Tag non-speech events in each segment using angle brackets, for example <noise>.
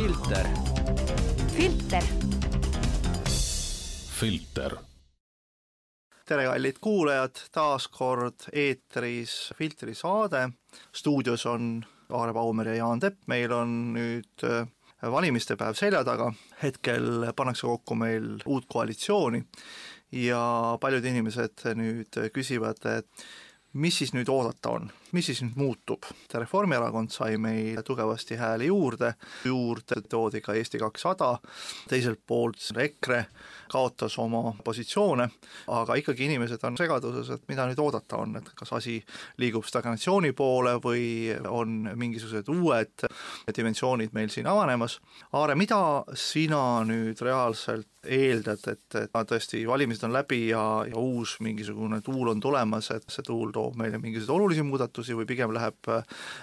filter. filter. filter. tere, kallid kuulajad, taas kord eetris Filtri saade. stuudios on Aare Baumer ja Jaan Tepp, meil on nüüd äh, valimiste päev selja taga, hetkel pannakse kokku meil uut koalitsiooni ja paljud inimesed nüüd küsivad, et mis siis nüüd oodata on, mis siis nüüd muutub? Reformierakond sai meil tugevasti hääli juurde, juurde toodi ka Eesti kakssada, teiselt poolt EKRE kaotas oma positsioone, aga ikkagi inimesed on segaduses, et mida nüüd oodata on, et kas asi liigub stagnatsiooni poole või on mingisugused uued dimensioonid meil siin avanemas. Aare, mida sina nüüd reaalselt eeldad, et, et tõesti valimised on läbi ja, ja uus mingisugune tuul on tulemas, et see tuul toob meile mingisuguseid olulisi muudatusi või pigem läheb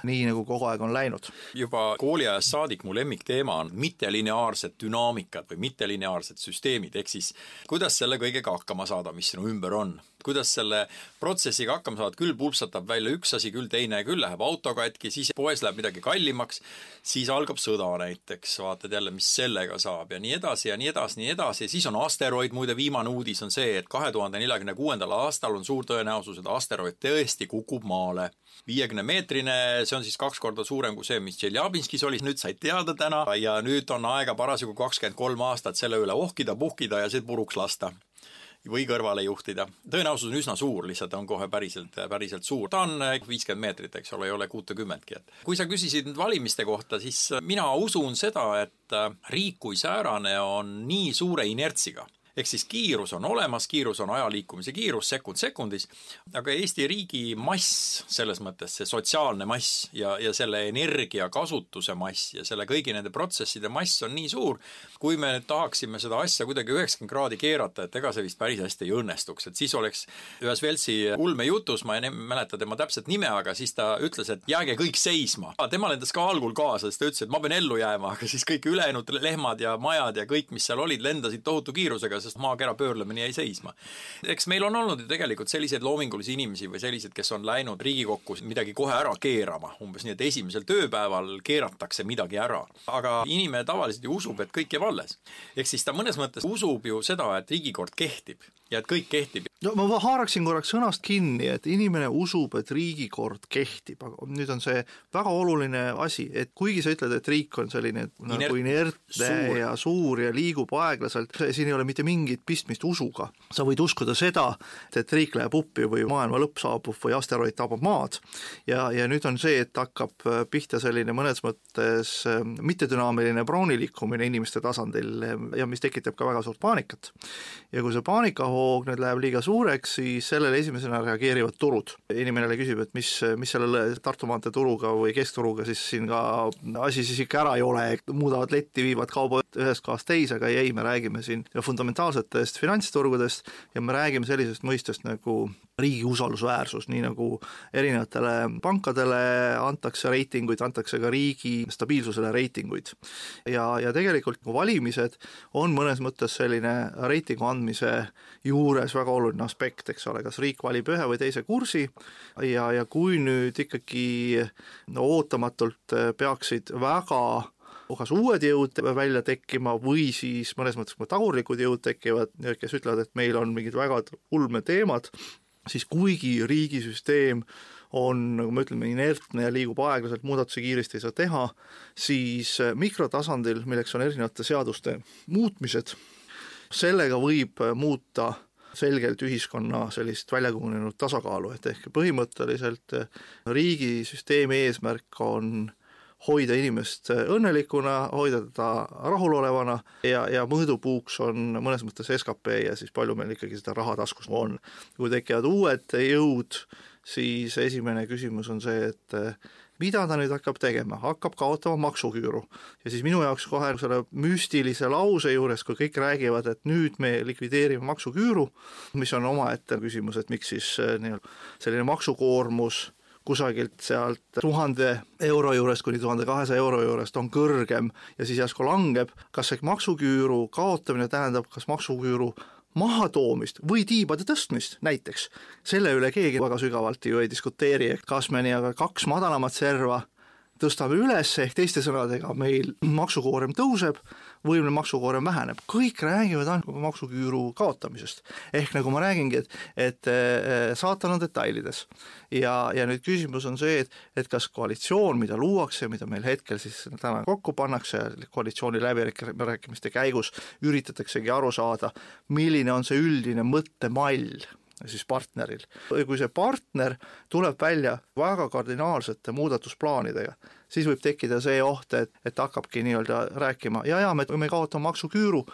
nii, nagu kogu aeg on läinud? juba kooliajast saadik mu lemmikteema on mittelineaarsed dünaamikad või mittelineaarsed süsteemid, ehk siis kuidas selle kõigega hakkama saada, mis sinu ümber on kuidas selle protsessiga hakkama saad, küll pulpsatab välja üks asi, küll teine, küll läheb auto katki, siis poes läheb midagi kallimaks, siis algab sõda näiteks, vaatad jälle, mis sellega saab ja nii edasi ja nii edasi, nii edasi, siis on asteroid, muide viimane uudis on see, et kahe tuhande neljakümne kuuendal aastal on suur tõenäosus, et asteroid tõesti kukub maale. viiekümne meetrine, see on siis kaks korda suurem kui see, mis Tšeljabinskis oli, nüüd said teada täna. Ja nüüd on aega parasjagu kakskümmend kolm aastat selle üle ohkida, puhkida ja see puruks lasta või kõrvale juhtida. tõenäosus on üsna suur, lihtsalt on kohe päriselt, päriselt suur. ta on viiskümmend meetrit, eks ole, ei ole kuutekümmetki, et kui sa küsisid nüüd valimiste kohta, siis mina usun seda, et riik kui säärane on nii suure inertsiga ehk siis kiirus on olemas, kiirus on aja liikumise kiirus sekund sekundis, aga Eesti riigi mass, selles mõttes see sotsiaalne mass ja, ja selle energiakasutuse mass ja selle kõigi nende protsesside mass on nii suur, kui me nüüd tahaksime seda asja kuidagi üheksakümmend kraadi keerata, et ega see vist päris hästi ei õnnestuks, et siis oleks ühes Veltsi ulmejutus, ma ei mäleta tema täpset nime, aga siis ta ütles, et jääge kõik seisma. tema lendas ka algul kaasa, sest ta ütles, et ma pean ellu jääma, aga siis kõik ülejäänud lehmad ja majad ja kõik, mis seal olid, lendasid tohutu kiirusega, sest maakera pöörlemine jäi seisma. eks meil on olnud ju tegelikult selliseid loomingulisi inimesi või selliseid, kes on läinud Riigikokku midagi kohe ära keerama, umbes nii, et esimesel tööpäeval keeratakse midagi ära. aga inimene tavaliselt ju usub, et kõik jääb alles. ehk siis ta mõnes mõttes usub ju seda, et riigikord kehtib ja et kõik kehtib. no ma haaraksin korraks sõnast kinni, et inimene usub, et riigikord kehtib, aga nüüd on see väga oluline asi, et kuigi sa ütled, et riik on selline nagu inertne suur. ja suur ja liigub aeglaselt, siin ei ole mitte mingit pistmist usuga. sa võid uskuda seda, et riik läheb uppi või maailma lõpp saabub või asteroid tabab maad ja, ja nüüd on see, et hakkab pihta selline mõnes mõttes mittedünaamiline Browni liikumine inimeste tasandil ja mis tekitab ka väga suurt paanikat. ja kui see paanika hoog nüüd läheb liiga suureks, siis sellele esimesena reageerivad turud. inimene küsib, et mis, mis selle Tartu maantee turuga või keskturuga siis siin ka asi siis ikka ära ei ole, muudavad letti, viivad kauba ühest kohast teise, aga ei, me räägime siin fundamentaalsetest finantsturgudest ja me räägime sellisest mõistest nagu riigi usaldusväärsus, nii nagu erinevatele pankadele antakse reitinguid, antakse ka riigi stabiilsusele reitinguid. ja, ja tegelikult valimised on mõnes mõttes selline reitingu andmise juures väga oluline aspekt, eks ole, kas riik valib ühe või teise kursi ja, ja kui nüüd ikkagi no ootamatult peaksid väga kas uued jõud välja tekkima või siis mõnes mõttes tagurlikud jõud tekivad, kes ütlevad, et meil on mingid väga ulmeteemad, siis kuigi riigisüsteem on, nagu me ütleme, inertne ja liigub aeglaselt, muudatusi kiiresti ei saa teha, siis mikrotasandil, milleks on erinevate seaduste muutmised, sellega võib muuta selgelt ühiskonna sellist väljakujunenud tasakaalu, et ehk põhimõtteliselt riigisüsteemi eesmärk on hoida inimest õnnelikuna, hoida teda rahulolevana ja, ja mõõdupuuks on mõnes mõttes skp ja siis palju meil ikkagi seda raha taskus on. kui tekivad uued jõud, siis esimene küsimus on see, et mida ta nüüd hakkab tegema, hakkab kaotama maksuküüru. ja siis minu jaoks kohe selle müstilise lause juures, kui kõik räägivad, et nüüd me likvideerime maksuküüru, mis on omaette küsimus, et miks siis nii-öelda selline maksukoormus kusagilt sealt tuhande euro juurest kuni tuhande kahesaja euro juurest on kõrgem ja siis järsku langeb, kas see maksuküüru kaotamine tähendab kas maksuküüru mahatoomist või tiibade tõstmist? Näiteks, selle üle keegi väga sügavalt ju ei diskuteeri, et kas me nii-öelda kaks madalamat serva tõstame üles, ehk teiste sõnadega meil maksukoorem tõuseb, võimne maksukoorem väheneb, kõik räägivad ainult maksuküüru kaotamisest. ehk nagu ma räägingi, et, et äh, saatan on detailides. ja, ja nüüd küsimus on see, et, et kas koalitsioon, mida luuakse, mida meil hetkel siis täna kokku pannakse, koalitsiooni läbirääkimiste käigus üritataksegi aru saada, milline on see üldine mõttemall siis partneril. kui see partner tuleb välja väga kardinaalsete muudatusplaanidega, siis võib tekkida see oht, et, et hakkabki nii-öelda rääkima ja, ja me, me kaotame maksuküüru,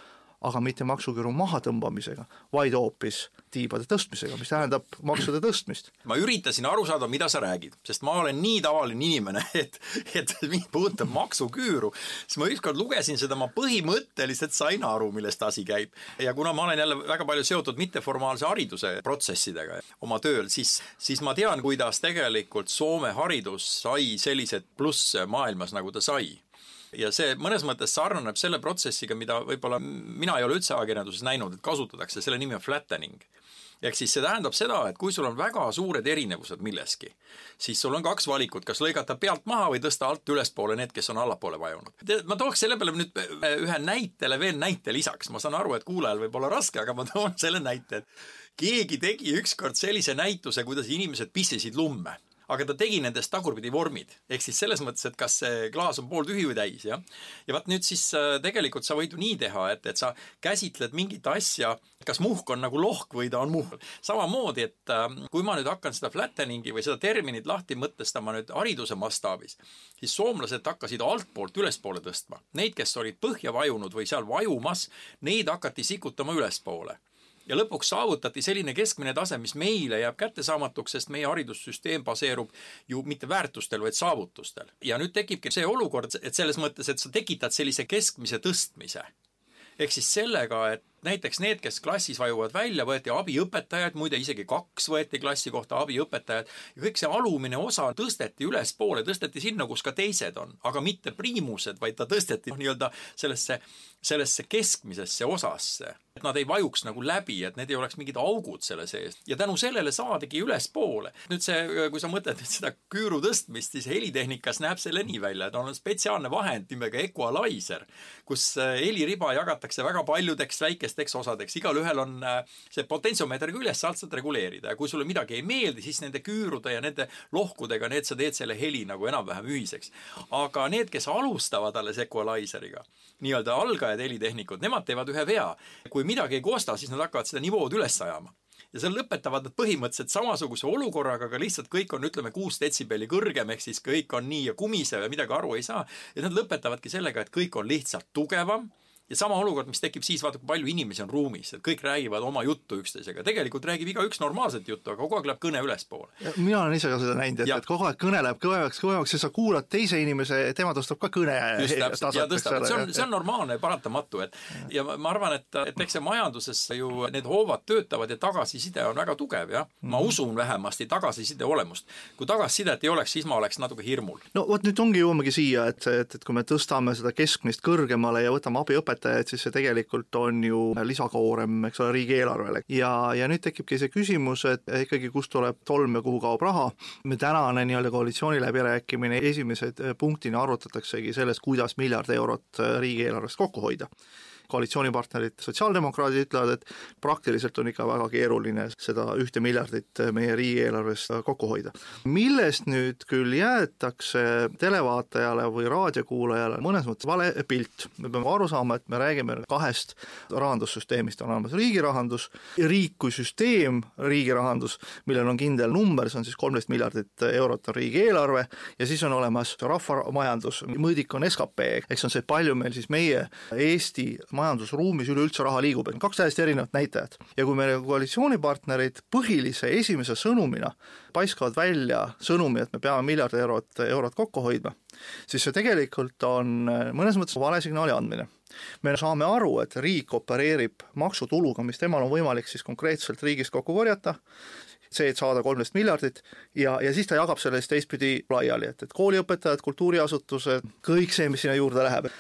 aga mitte maksuküüru mahatõmbamisega, vaid hoopis tiibade tõstmisega, mis tähendab maksude tõstmist. ma üritasin aru saada, mida sa räägid, sest ma olen nii tavaline inimene, <laughs> et, et mind puudutab maksuküüru, siis ma ükskord lugesin seda, ma põhimõtteliselt sain aru, millest asi käib. ja kuna ma olen jälle väga palju seotud mitteformaalse hariduse protsessidega oma tööl, siis, siis ma tean, kuidas tegelikult Soome haridus sai sellised plusse maailmas, nagu ta sai ja see mõnes mõttes sarnaneb selle protsessiga, mida võib-olla mina ei ole üldse ajakirjanduses näinud, et kasutatakse, selle nimi on flattening. Ehk siis see tähendab seda, et kui sul on väga suured erinevused milleski, siis sul on kaks valikut, kas lõigata pealt maha või tõsta alt ülespoole need, kes on allapoole vajunud. ma tooks selle peale nüüd ühe näitele veel näite lisaks, ma saan aru, et kuulajal võib olla raske, aga ma toon selle näite, keegi tegi ükskord sellise näituse, kuidas inimesed pissisid lumme aga ta tegi nendest tagurpidi vormid, ehk siis selles mõttes, et kas see klaas on pooltühi või täis, jah. ja vaat nüüd siis äh, tegelikult sa võid ju nii teha, et, et sa käsitled mingit asja, kas muhk on nagu lohk või ta on muhk. samamoodi, et ähm, kui ma nüüd hakkan seda flattening'i või seda terminit lahti mõtestama nüüd hariduse mastaabis, siis soomlased hakkasid altpoolt ülespoole tõstma. Neid, kes olid põhja vajunud või seal vajumas, neid hakati sikutama ülespoole ja lõpuks saavutati selline keskmine tase, mis meile jääb kättesaamatuks, sest meie haridussüsteem baseerub ju mitte väärtustel, vaid saavutustel. ja nüüd tekibki see olukord, et selles mõttes, et sa tekitad sellise keskmise tõstmise. ehk siis sellega, et näiteks need, kes klassis vajuvad välja, võeti abiõpetajaid, muide isegi kaks võeti klassi kohta abiõpetajad ja kõik see alumine osa tõsteti ülespoole, tõsteti sinna, kus ka teised on, aga mitte priimused, vaid ta tõsteti nii-öelda sellesse, sellesse keskmisesse osasse et nad ei vajuks nagu läbi, et need ei oleks mingid augud selle sees ja tänu sellele saadigi ülespoole. nüüd see, kui sa mõtled nüüd seda küüru tõstmist, siis helitehnikas näeb see nii välja, et on spetsiaalne vahend nimega equalizer, kus äh, heliriba jagatakse väga paljudeks väikesteks osadeks, igalühel on äh, see potentsiomeeter küljes, sa saad seda reguleerida ja kui sulle midagi ei meeldi, siis nende küürude ja nende lohkudega, need sa teed selle heli nagu enam-vähem ühiseks. aga need, kes alustavad alles equalizeriga, nii-öelda algajad helitehnikud, nemad teevad ühe vea. kui midagi ei kosta, siis nad hakkavad seda nivood üles ajama ja seal lõpetavad nad põhimõtteliselt samasuguse olukorraga, aga lihtsalt kõik on, ütleme, kuus detsibelli kõrgem, ehk siis kõik on nii ja kumisev ja midagi aru ei saa. ja nad lõpetavadki sellega, et kõik on lihtsalt tugevam ja sama olukord, mis tekib siis, vaata kui palju inimesi on ruumis, et kõik räägivad oma juttu üksteisega, tegelikult räägib igaüks normaalset juttu, aga kogu aeg läheb kõne ülespoole. mina olen ise ka seda näinud, et, et kogu aeg kõne läheb kõvemaks, kõvemaks ja sa kuulad teise inimese, tema tõstab ka kõne just täpselt, ja tõstab, et see on, see on normaalne paratamatu, et ja ma arvan, et, et eks see majanduses ju need hoovad töötavad ja tagasiside on väga tugev, jah. ma -hmm. usun vähemasti tagasiside olemust. kui tagasisidet ei oleks, siis ma oleks natuke hirmul. no vot nüüd ongi, jõuamegi siia, et, et, et kui me tõstame seda keskmist kõrgemale ja võtame abiõpetaja õpetajaid, siis see tegelikult on ju lisakoorem, eks ole, riigieelarvele. ja, ja nüüd tekibki see küsimus, et ikkagi kust tuleb tolm ja kuhu kaob raha. me tänane nii-öelda koalitsiooni läbirääkimine esimese punktina arutataksegi sellest, kuidas miljard eurot riigieelarvest kokku hoida koalitsioonipartnerid, sotsiaaldemokraadid ütlevad, et praktiliselt on ikka väga keeruline seda ühte miljardit meie riigieelarvest kokku hoida. millest nüüd küll jäetakse televaatajale või raadiokuulajale mõnes mõttes vale pilt, me peame aru saama, et me räägime kahest rahandussüsteemist, on olemas riigi rahandus, riik kui süsteem, riigi rahandus, millel on kindel number, see on siis kolmteist miljardit eurot on riigieelarve, ja siis on olemas rahvamajandus, mõõdik on skp, eks on see, palju meil siis meie Eesti majandusruumis üleüldse raha liigub, et kaks täiesti erinevat näitajat. ja kui meie koalitsioonipartnerid põhilise esimese sõnumina paiskavad välja sõnumi, et me peame miljard eurot, eurot kokku hoidma, siis see tegelikult on mõnes mõttes vale signaali andmine. Me saame aru, et riik opereerib maksutuluga, mis temal on võimalik siis konkreetselt riigist kokku korjata, see, et saada kolmteist miljardit ja, ja siis ta jagab selle siis teistpidi laiali, et, et kooliõpetajad, kultuuriasutused, kõik see, mis sinna juurde läheb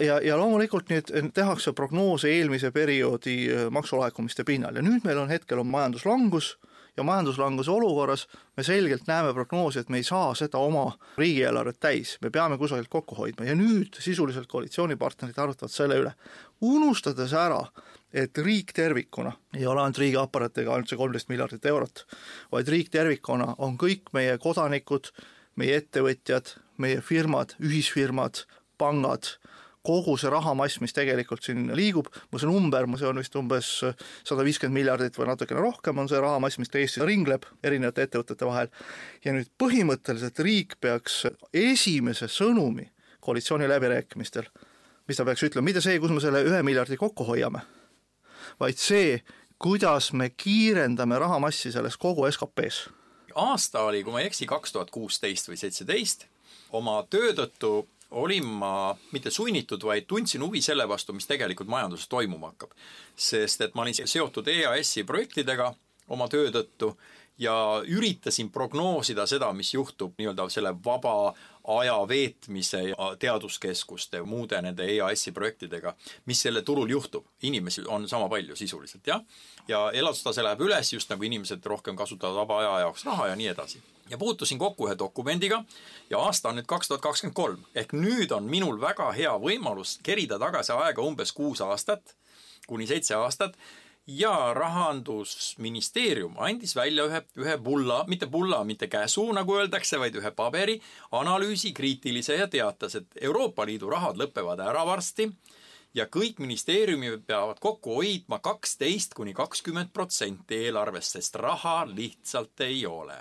ja, ja loomulikult nüüd tehakse prognoose eelmise perioodi äh, maksulaekumiste pinnal. Ja nüüd meil on hetkel on majanduslangus ja majanduslanguse olukorras me selgelt näeme prognoosi, et me ei saa seda oma riigieelarvet täis, me peame kusagilt kokku hoidma. Ja nüüd sisuliselt koalitsioonipartnerid arutavad selle üle, unustades ära, et riik tervikuna ei ole ainult riigiaparaat ega ainult see kolmteist miljardit eurot, vaid riik tervikuna on kõik meie kodanikud, meie ettevõtjad, meie firmad, ühisfirmad, pangad, kogu see rahamass, mis tegelikult siin liigub, mu see number, see on vist umbes sada viiskümmend miljardit või natukene rohkem, on see rahamass, mis Eestis ringleb erinevate ettevõtete vahel, ja nüüd põhimõtteliselt riik peaks esimese sõnumi koalitsiooniläbirääkimistel, mis ta peaks ütlema, mitte see, kus me selle ühe miljardi kokku hoiame, vaid see, kuidas me kiirendame rahamassi selles kogu SKP-s. aasta oli, kui ma ei eksi, kaks tuhat kuusteist või seitseteist, oma töö tõttu olin ma mitte sunnitud, vaid tundsin huvi selle vastu, mis tegelikult majanduses toimuma hakkab. sest et ma olin seotud EAS-i projektidega oma töö tõttu ja üritasin prognoosida seda, mis juhtub nii-öelda selle vaba aja veetmise ja teaduskeskuste muude nende EAS-i projektidega, mis sellel turul juhtub. inimesi on sama palju sisuliselt, jah. ja elatustase läheb üles, just nagu inimesed rohkem kasutavad vaba aja jaoks raha ja nii edasi ja puutusin kokku ühe dokumendiga ja aasta on nüüd kaks tuhat kakskümmend kolm. ehk nüüd on minul väga hea võimalus kerida tagasi aega umbes kuus aastat, kuni seitse aastat, ja Rahandusministeerium andis välja ühe, ühe bulla, mitte bulla, mitte käsu, nagu öeldakse, vaid ühe paberi, analüüsi kriitilise ja teatas, et Euroopa Liidu rahad lõpevad ära varsti ja kõik ministeeriumid peavad kokku hoidma kaksteist kuni kakskümmend protsenti eelarvest, sest raha lihtsalt ei ole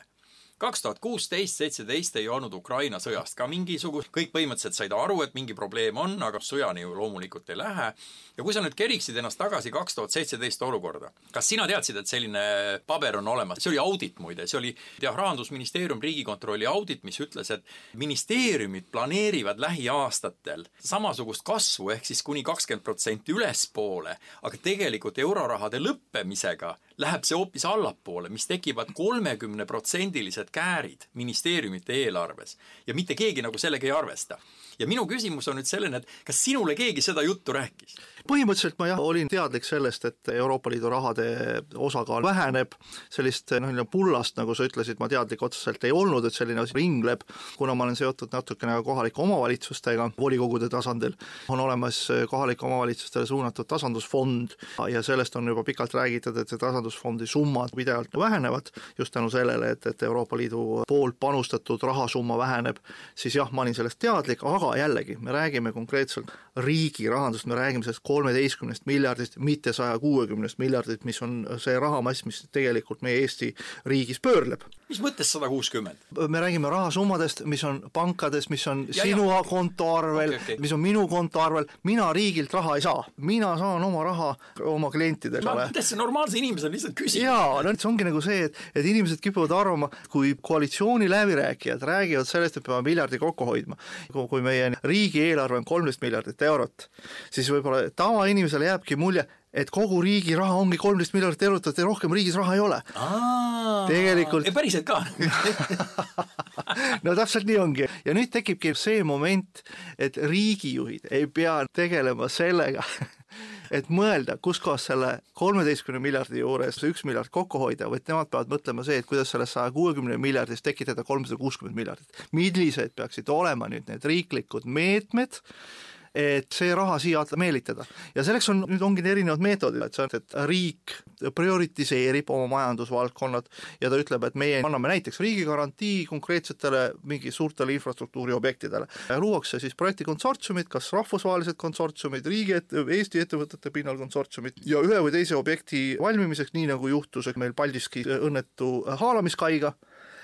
kaks tuhat kuusteist, seitseteist ei olnud Ukraina sõjast ka mingisugust, kõik põhimõtteliselt said aru, et mingi probleem on, aga sõjani ju loomulikult ei lähe. ja kui sa nüüd keriksid ennast tagasi kaks tuhat seitseteist olukorda, kas sina teadsid, et selline paber on olemas, see oli audit muide, see oli jah, Rahandusministeerium, Riigikontrolli audit, mis ütles, et ministeeriumid planeerivad lähiaastatel samasugust kasvu ehk siis kuni kakskümmend protsenti ülespoole, aga tegelikult eurorahade lõppemisega läheb see hoopis allapoole, mis tekivad kolmekümneprotsendilised käärid ministeeriumite eelarves ja mitte keegi nagu sellega ei arvesta ja minu küsimus on nüüd selline, et kas sinule keegi seda juttu rääkis? Põhimõtteliselt ma jah, olin teadlik sellest, et Euroopa Liidu rahade osakaal väheneb, sellist noh, nii-öelda pullast, nagu sa ütlesid, ma teadlik otseselt ei olnud, et selline asi ringleb, kuna ma olen seotud natukene ka kohalike omavalitsustega volikogude tasandil, on olemas kohalike omavalitsustele suunatud tasandusfond ja sellest on juba pikalt räägitud, et see tasandusfondi summad pidevalt vähenevad just tänu sellele, et, et Euroopa Liidu poolt panustatud rahasumma väheneb, siis jah, ma olin sellest teadlik, aga jällegi, me räägime konkreetselt riigi rahandust, me räägime sellest kolmeteistkümnest miljardist, mitte saja kuuekümnest miljardit, mis on see rahamass, mis tegelikult meie Eesti riigis pöörleb. mis mõttes sada kuuskümmend? me räägime rahasummadest, mis on pankades, mis on ja, sinu ja. konto arvel okay,, okay. mis on minu konto arvel, mina riigilt raha ei saa, mina saan oma raha oma klientidele. ma mõtlen, see normaalse inimesena lihtsalt küsib. jaa, no see ongi nagu see, et, et inimesed kipuvad arvama, kui koalitsiooni läbirääkijad räägivad sellest, et peame miljardi kokku hoidma, kui meie riigieelarve on kolmteist miljardit eurot, siis võib-olla tavainimesele jääbki mulje, et kogu riigi raha ongi kolmteist miljardit eurot, et rohkem riigis raha ei ole. tegelikult päriselt ka <laughs> no täpselt nii ongi ja nüüd tekibki see moment, et riigijuhid ei pea tegelema sellega <laughs> et mõelda, kuskohast selle kolmeteistkümne miljardi juures üks miljard kokku hoida, vaid nemad peavad mõtlema see, et kuidas sellest saja kuuekümne miljardist tekitada kolmsada kuuskümmend miljardit. millised peaksid olema nüüd need riiklikud meetmed, et see raha siia meelitada. ja selleks on, nüüd ongi erinevad meetodid, et see on, et riik prioritiseerib oma majandusvaldkonnad ja ta ütleb, et meie anname näiteks riigigarantii konkreetsetele mingi suurtele infrastruktuuriobjektidele. luuakse siis projektikonsortsiumid, kas rahvusvahelised konsortsiumid, riigi et-, Eesti ettevõtete pinnal konsortsiumid ja ühe või teise objekti valmimiseks, nii nagu juhtus meil Paldiski õnnetu haalamiskaiga,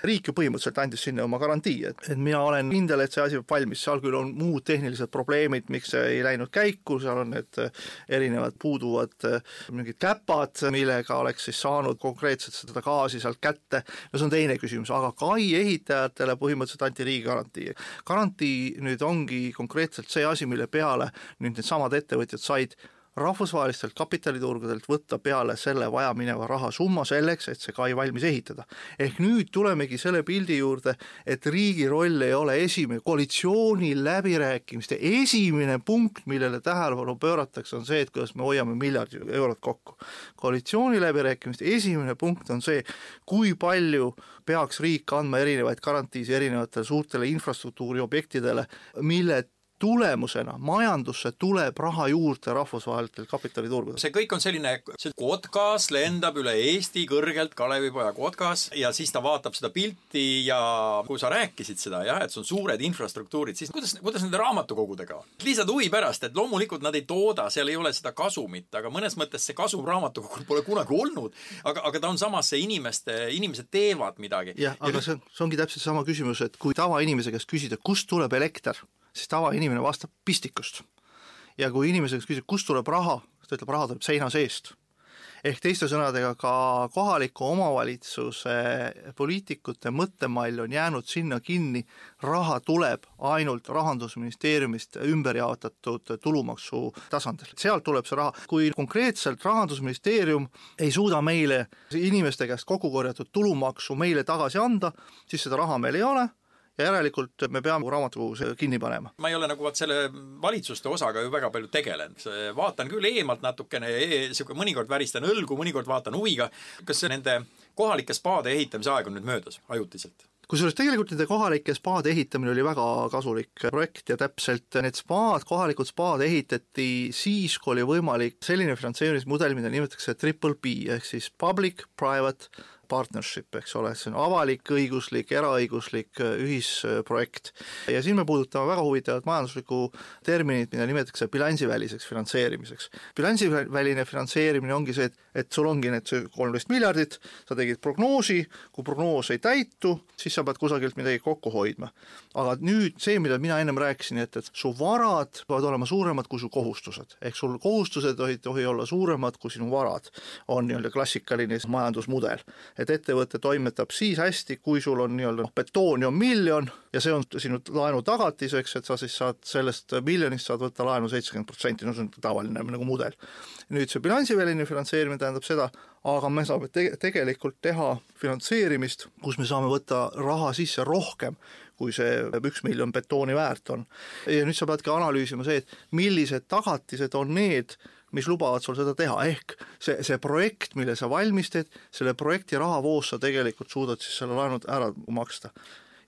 riik ju põhimõtteliselt andis sinna oma garantii, et, et mina olen kindel, et see asi peab valmis, seal küll on muud tehnilised probleemid, miks see ei läinud käiku, seal on need äh, erinevad puuduvad äh, mingid käpad, millega oleks siis saanud konkreetselt seda gaasi sealt kätte, no see on teine küsimus, aga kai ehitajatele põhimõtteliselt anti riigi garantii. garantii nüüd ongi konkreetselt see asi, mille peale nüüd needsamad ettevõtjad said rahvusvahelistelt kapitaliturgudelt võtta peale selle vajamineva rahasumma selleks, et see kai valmis ehitada. ehk nüüd tulemegi selle pildi juurde, et riigi roll ei ole esimene, koalitsiooni läbirääkimiste esimene punkt, millele tähelepanu pööratakse, on see, et kuidas me hoiame miljardi eurot kokku. koalitsiooni läbirääkimiste esimene punkt on see, kui palju peaks riik andma erinevaid garantiisi erinevatele suurtele infrastruktuuriobjektidele, mille tulemusena majandusse tuleb raha juurde rahvusvahelistelt kapitaliturgudelt. see kõik on selline, see kotkas lendab üle Eesti kõrgelt, Kalevipoja kotkas, ja siis ta vaatab seda pilti ja kui sa rääkisid seda jah, et see on suured infrastruktuurid, siis kuidas, kuidas nende raamatukogudega on? lihtsalt huvi pärast, et loomulikult nad ei tooda, seal ei ole seda kasumit, aga mõnes mõttes see kasum raamatukogul pole kunagi olnud. aga, aga ta on samas see inimeste, inimesed teevad midagi. jah, aga ja see see ongi täpselt sama küsimus, et kui tavainimese käest küsida, kust tuleb elekter siis tavainimene vastab pistikust. ja kui inimese käest küsib, kust tuleb raha, siis ta ütleb, raha tuleb seina seest. ehk teiste sõnadega, ka kohaliku omavalitsuse poliitikute mõttemall on jäänud sinna kinni, raha tuleb ainult Rahandusministeeriumist ümber jaotatud tulumaksu tasandil, sealt tuleb see raha, kui konkreetselt Rahandusministeerium ei suuda meile inimeste käest kokku korjatud tulumaksu meile tagasi anda, siis seda raha meil ei ole ja järelikult me peame raamatukogus kinni panema. ma ei ole nagu vot selle valitsuste osaga ju väga palju tegelenud, vaatan küll eemalt natukene e, sihuke mõnikord väristan õlgu, mõnikord vaatan huviga, kas nende kohalike spaade ehitamise aeg on nüüd möödas ajutiselt? kusjuures tegelikult nende kohalike spaade ehitamine oli väga kasulik projekt ja täpselt need spaad, kohalikud spaad ehitati siis, kui oli võimalik selline finantseerimismudel, mida nimetatakse triple B ehk siis public, private partnership, eks ole, see on avalik-õiguslik, eraõiguslik äh, ühisprojekt. ja siin me puudutame väga huvitavat majanduslikku terminit, mida nimetatakse bilansiväliseks finantseerimiseks. bilansiväline finantseerimine ongi see, et, et sul ongi need kolmteist miljardit, sa tegid prognoosi, kui prognoos ei täitu, siis sa pead kusagilt midagi kokku hoidma. aga nüüd see, mida mina ennem rääkisin, et, et su varad peavad olema suuremad kui su kohustused, ehk sul kohustused ei tohi olla suuremad kui sinu varad, on nii-öelda klassikaline majandusmudel et ettevõte toimetab siis hästi, kui sul on nii-öelda noh, betooni on miljon ja see on sinu laenu tagatiseks, et sa siis saad sellest miljonist saad võtta laenu seitsekümmend protsenti, no see on tavaline nagu mudel. nüüd see bilansiväline finantseerimine tähendab seda, aga me saame te tegelikult teha finantseerimist, kus me saame võtta raha sisse rohkem, kui see üks miljon betooni väärt on. ja nüüd sa peadki analüüsima see, et millised tagatised on need, mis lubavad sul seda teha, ehk see, see projekt, mille sa valmis teed, selle projekti rahavoos sa tegelikult suudad siis selle laenu ära maksta.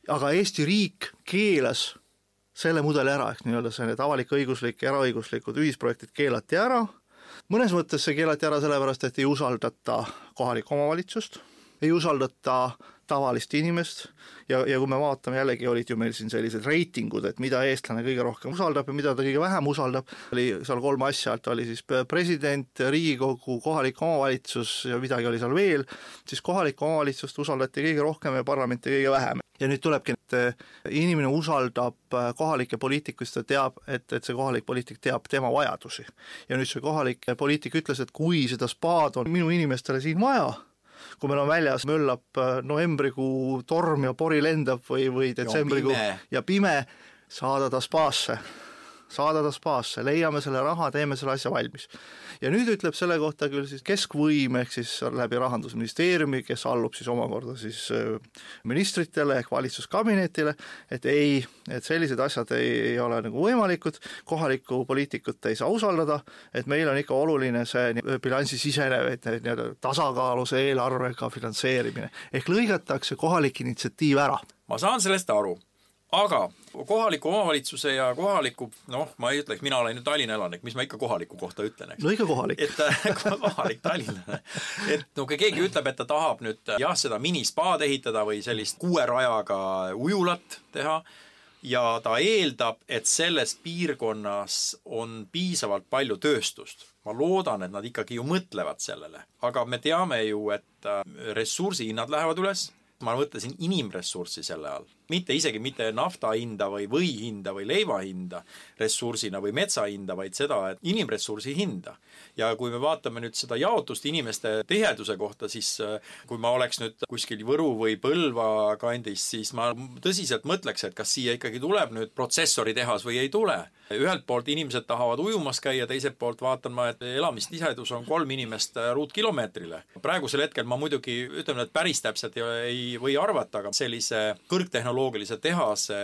aga Eesti riik keelas selle mudeli ära, ehk nii-öelda see, need avalik-õiguslik, eraõiguslikud ühisprojektid keelati ära, mõnes mõttes see keelati ära sellepärast, et ei usaldata kohalikku omavalitsust, ei usaldata tavalist inimest ja, ja kui me vaatame, jällegi olid ju meil siin sellised reitingud, et mida eestlane kõige rohkem usaldab ja mida ta kõige vähem usaldab, oli seal kolm asja, et oli siis president, Riigikogu, kohalik omavalitsus ja midagi oli seal veel, siis kohalikku omavalitsust usaldati kõige rohkem ja parlamenti kõige vähem. ja nüüd tulebki, et eh, inimene usaldab eh, kohalikke poliitikuid, sest ta teab, et, et see kohalik poliitik teab tema vajadusi. ja nüüd see kohalik poliitik ütles, et kui seda spaad on minu inimestele siin vaja, kui meil on väljas, möllab äh, novembrikuu torm ja pori lendab või, või detsembrikuu ja pime, ja pime, saada ta spaasse saada ta spaasse, leiame selle raha, teeme selle asja valmis. ja nüüd ütleb selle kohta küll siis keskvõim, ehk siis läbi Rahandusministeeriumi, kes allub siis omakorda siis äh, ministritele ehk valitsuskabinetile, et ei, et sellised asjad ei, ei ole nagu võimalikud, kohalikku poliitikut ei saa usaldada, et meil on ikka oluline see bilansisisene nii-öelda tasakaalus eelarvega finantseerimine, ehk lõigatakse kohalik initsiatiiv ära. ma saan sellest aru aga kohaliku omavalitsuse ja kohaliku, noh, ma ei ütleks, mina olen ju Tallinna elanik, mis ma ikka kohaliku kohta ütlen, eks. no ikka kohalik. et <laughs> kohalik tallinlane. et no kui keegi ütleb, et ta tahab nüüd jah, seda minispaad ehitada või sellist kuue rajaga ujulat teha, ja ta eeldab, et selles piirkonnas on piisavalt palju tööstust. ma loodan, et nad ikkagi ju mõtlevad sellele, aga me teame ju, et ressursihinnad lähevad üles ma mõtlesin inimressurssi selle all mitte isegi mitte nafta hinda või või hinda või leiva hinda ressursina või metsa hinda, vaid seda, et inimressursi hinda. ja kui me vaatame nüüd seda jaotust inimeste tiheduse kohta, siis äh, kui ma oleks nüüd kuskil Võru või Põlva kandis, siis ma tõsiselt mõtleks, et kas siia ikkagi tuleb nüüd protsessoritehas või ei tule. ühelt poolt inimesed tahavad ujumas käia, teiselt poolt vaatan ma, et elamistihedus on kolm inimest äh, ruutkilomeetrile. praegusel hetkel ma muidugi ütleme, et päris täpselt ei, ei või arvata, aga sellise kõrgtehnoloogia tehnoloogilise tehase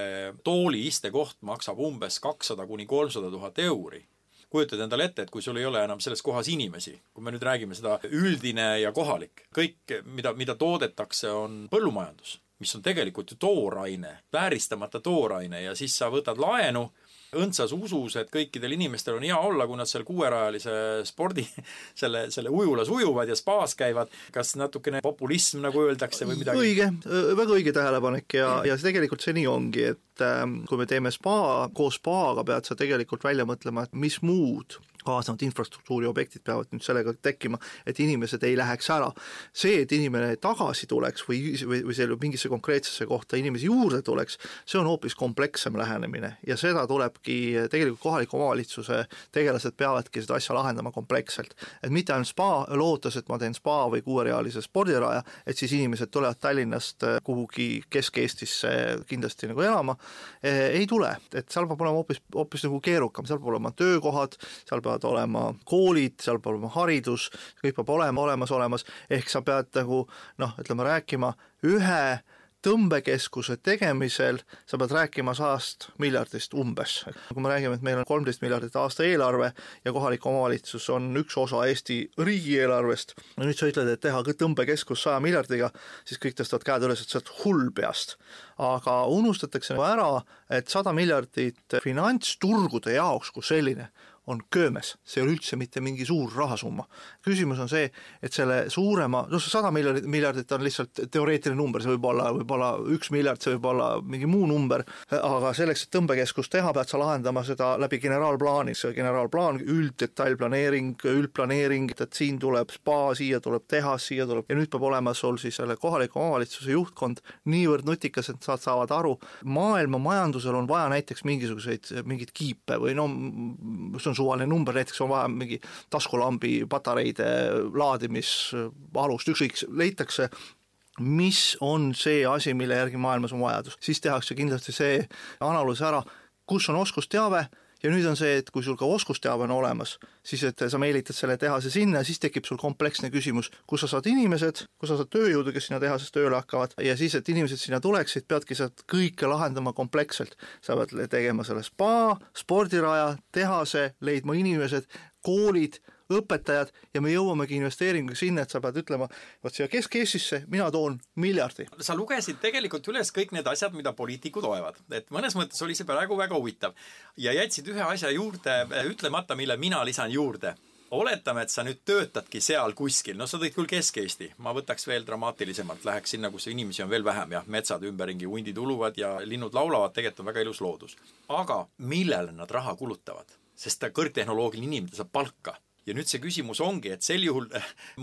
tooli istekoht maksab umbes kakssada kuni kolmsada tuhat euri. Kujutad endale ette, et kui sul ei ole enam selles kohas inimesi, kui me nüüd räägime seda üldine ja kohalik, kõik, mida, mida toodetakse, on põllumajandus, mis on tegelikult ju tooraine, vääristamata tooraine ja siis sa võtad laenu õndsas usus, et kõikidel inimestel on hea olla, kui nad seal kuuerajalise spordi, <laughs> selle, selle ujulas ujuvad ja spaas käivad, kas natukene populism, nagu öeldakse, või midagi? õige, väga õige tähelepanek ja, ja tegelikult see nii ongi, et ähm, kui me teeme spa, koos spaaga pead sa tegelikult välja mõtlema, et mis muud kaasnevad infrastruktuuri objektid peavad nüüd sellega tekkima, et inimesed ei läheks ära. see, et inimene tagasi tuleks või, või, või selle mingisse konkreetsesse kohta inimesi juurde tuleks, see on hoopis komplekssem lähenemine ja seda tulebki, tegelikult kohaliku omavalitsuse tegelased peavadki seda asja lahendama kompleksselt. et mitte ainult spa, lootes, et ma teen spa või kuuerealise spordiraja, et siis inimesed tulevad Tallinnast kuhugi Kesk-Eestisse kindlasti nagu elama, ei tule, et seal peab olema hoopis, hoopis nagu keerukam, seal peab olema töökohad, seal peab peavad olema koolid, seal peab olema haridus, kõik peab olema olemas olemas, ehk sa pead nagu noh, ütleme rääkima ühe tõmbekeskuse tegemisel sa pead rääkima sajast miljardist umbes. kui me räägime, et meil on kolmteist miljardit aasta eelarve ja kohalik omavalitsus on üks osa Eesti riigieelarvest, no nüüd sa ütled, et teha tõmbekeskus saja miljardiga, siis kõik tõstavad käed üles, et sa oled hull peast. aga unustatakse ära, et sada miljardit finantsturgude jaoks kui selline on köömes, see ei ole üldse mitte mingi suur rahasumma. küsimus on see, et selle suurema, noh sada miljardit, miljardit on lihtsalt teoreetiline number, see võib olla, võib olla üks miljard, see võib olla mingi muu number, aga selleks, et tõmbekeskust teha, pead sa lahendama seda läbi generaalplaani, see generaalplaan, ülddetailplaneering, üldplaneering, et siin tuleb spa, siia tuleb tehas, siia tuleb ja nüüd peab olema sul siis selle kohaliku omavalitsuse juhtkond niivõrd nutikas, et nad saavad aru, maailma majandusel on vaja näiteks mingisuguseid, mingeid kiipe või no see on suvaline number, näiteks on vaja mingi taskulambi patareide laadimisalust, ükskõik, leitakse mis on see asi, mille järgi maailmas on vajadus, siis tehakse kindlasti see analüüs ära, kus on oskusteave ja nüüd on see, et kui sul ka oskusteave on olemas, siis et sa meelitad selle tehase sinna ja siis tekib sul kompleksne küsimus, kus sa saad inimesed, kus sa saad tööjõudu, kes sinna tehases tööle hakkavad ja siis, et inimesed sinna tuleksid, peadki sa kõike lahendama kompleksselt. sa pead tegema selle spa, spordiraja, tehase, leidma inimesed, koolid õpetajad ja me jõuamegi investeeringuga sinna, et sa pead ütlema, vot siia Kesk-Eestisse mina toon miljardi. sa lugesid tegelikult üles kõik need asjad, mida poliitikud loevad, et mõnes mõttes oli see praegu väga huvitav. Ja jätsid ühe asja juurde ütlemata, mille mina lisan juurde. Oletame, et sa nüüd töötadki seal kuskil, no sa tõid küll Kesk-Eesti, ma võtaks veel dramaatilisemalt, läheks sinna, kus inimesi on veel vähem, jah, metsad ümberringi, hundid uluvad ja linnud laulavad, tegelikult on väga ilus loodus. aga millele nad raha kulutavad? sest ta kõrgtehnoloogiline inimene saab palka ja nüüd see küsimus ongi, et sel juhul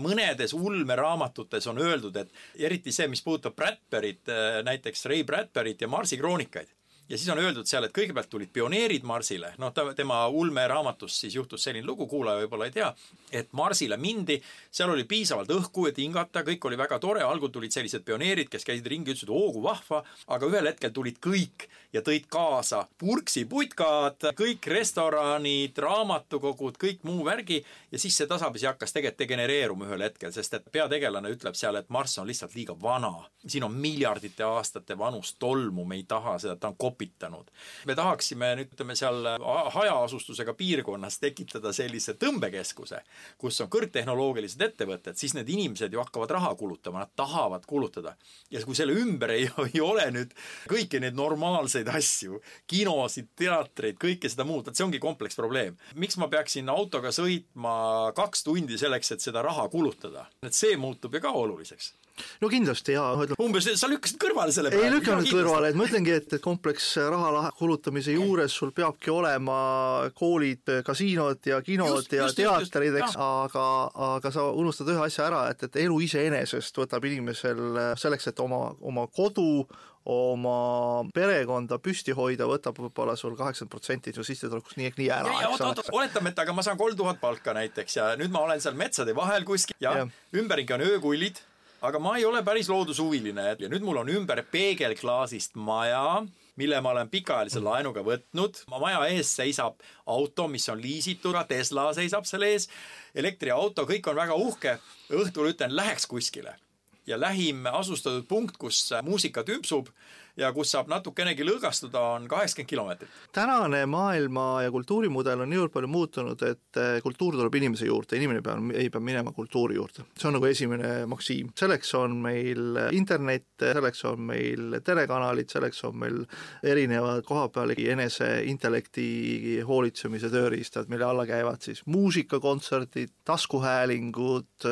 mõnedes ulmeraamatutes on öeldud, et eriti see, mis puudutab Bradburyt, äh, näiteks Ray Bradburyt ja Marsi kroonikaid, ja siis on öeldud seal, et kõigepealt tulid pioneerid Marsile, noh, ta, tema ulmeraamatus siis juhtus selline lugu, kuulaja võib-olla ei tea, et Marsile mindi, seal oli piisavalt õhku, et hingata, kõik oli väga tore, algul tulid sellised pioneerid, kes käisid ringi, ütlesid, oo kui vahva, aga ühel hetkel tulid kõik ja tõid kaasa purksiputkad, kõik restoranid, raamatukogud, kõik muu värgi ja siis see tasapisi hakkas tegelikult degenereeruma ühel hetkel, sest et peategelane ütleb seal, et Marss on lihtsalt liiga vana. siin on miljardite aastate vanust tolmu, me ei taha seda, ta on kopitanud. me tahaksime ütleme seal hajaasustusega piirkonnas tekitada sellise tõmbekeskuse, kus on kõrgtehnoloogilised ettevõtted, siis need inimesed ju hakkavad raha kulutama, nad tahavad kulutada. ja kui selle ümber ei, ei ole nüüd kõiki neid normaalseid väikseid asju, kinosid, teatreid, kõike seda muud, et see ongi kompleksprobleem. miks ma peaksin autoga sõitma kaks tundi selleks, et seda raha kulutada? et see muutub ju ka oluliseks. No kindlasti jaa, ma ütlen umbes, sa lükkasid kõrvale selle ei lükanud kõrvale, et ma ütlengi, et, et kompleks raha kulutamise juures sul peabki olema koolid, kasiinod ja kinod just, ja just, teatrid, eks, aga, aga sa unustad ühe asja ära, et, et elu iseenesest võtab inimesel selleks, et oma, oma kodu, oma perekonda püsti hoida, võtab võib-olla sul kaheksakümmend protsenti su sissetulekust nii ehk nii ära. oletame, et aga ma saan kolm tuhat palka näiteks ja nüüd ma olen seal metsade vahel kuskil ja, ja. ümberringi on öökullid, aga ma ei ole päris loodushuviline ja nüüd mul on ümber peegelklaasist maja, mille ma olen pikaajalise laenuga võtnud, maja ees seisab auto, mis on liisitud, Tesla seisab selle ees, elektriauto, kõik on väga uhke, õhtul ütlen, läheks kuskile ja lähim asustatud punkt, kus muusika tümpsub ja kus saab natukenegi lõõgastuda, on kaheksakümmend kilomeetrit. tänane maailma ja kultuurimudel on niivõrd palju muutunud, et eh, kultuur tuleb inimese juurde, inimene peab, ei pea minema kultuuri juurde. see on nagu esimene maksiim. selleks on meil internet, selleks on meil telekanalid, selleks on meil erinevad kohapeal enese intellekti hoolitsemise tööriistad, mille alla käivad siis muusikakontserdid, taskuhäälingud,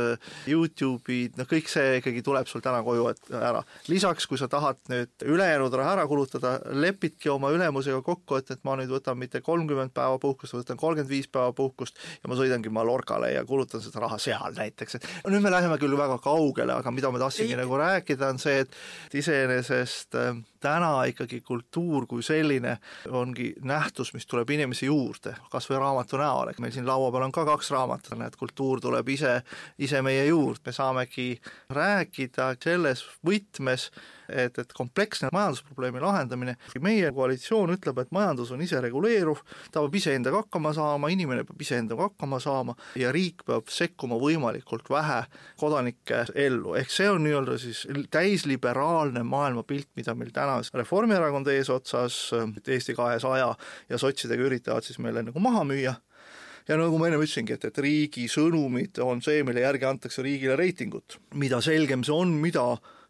Youtube'id, noh kõik see ikkagi tuleb sul täna koju ära. lisaks, kui sa tahad nüüd üle ülejäänud raha ära kulutada, lepidki oma ülemusega kokku, et, et ma nüüd võtan mitte kolmkümmend päeva puhkust, võtan kolmkümmend viis päeva puhkust ja ma sõidangi Mallorcale ja kulutan seda raha seal näiteks, et nüüd me läheme küll väga kaugele, aga mida ma tahtsingi nagu rääkida, on see, et iseenesest äh, täna ikkagi kultuur kui selline ongi nähtus, mis tuleb inimese juurde, kas või raamatu näol, et meil siin laua peal on ka kaks raamatut, näed, kultuur tuleb ise, ise meie juurde, me saamegi rääkida selles võtmes, et, et kompleksne majandusprobleemi lahendamine, meie koalitsioon ütleb, et majandus on isereguleeruv, ta peab iseendaga hakkama saama, inimene peab iseendaga hakkama saama ja riik peab sekkuma võimalikult vähe kodanike ellu, ehk see on nii-öelda siis täisliberaalne maailmapilt, mida meil täna Reformierakond eesotsas, Eesti kahesaja ja sotsidega üritavad siis meile nagu maha müüa ja nagu ma enne ütlesingi, et, et riigi sõnumid on see, mille järgi antakse riigile reitingut. mida selgem see on, mida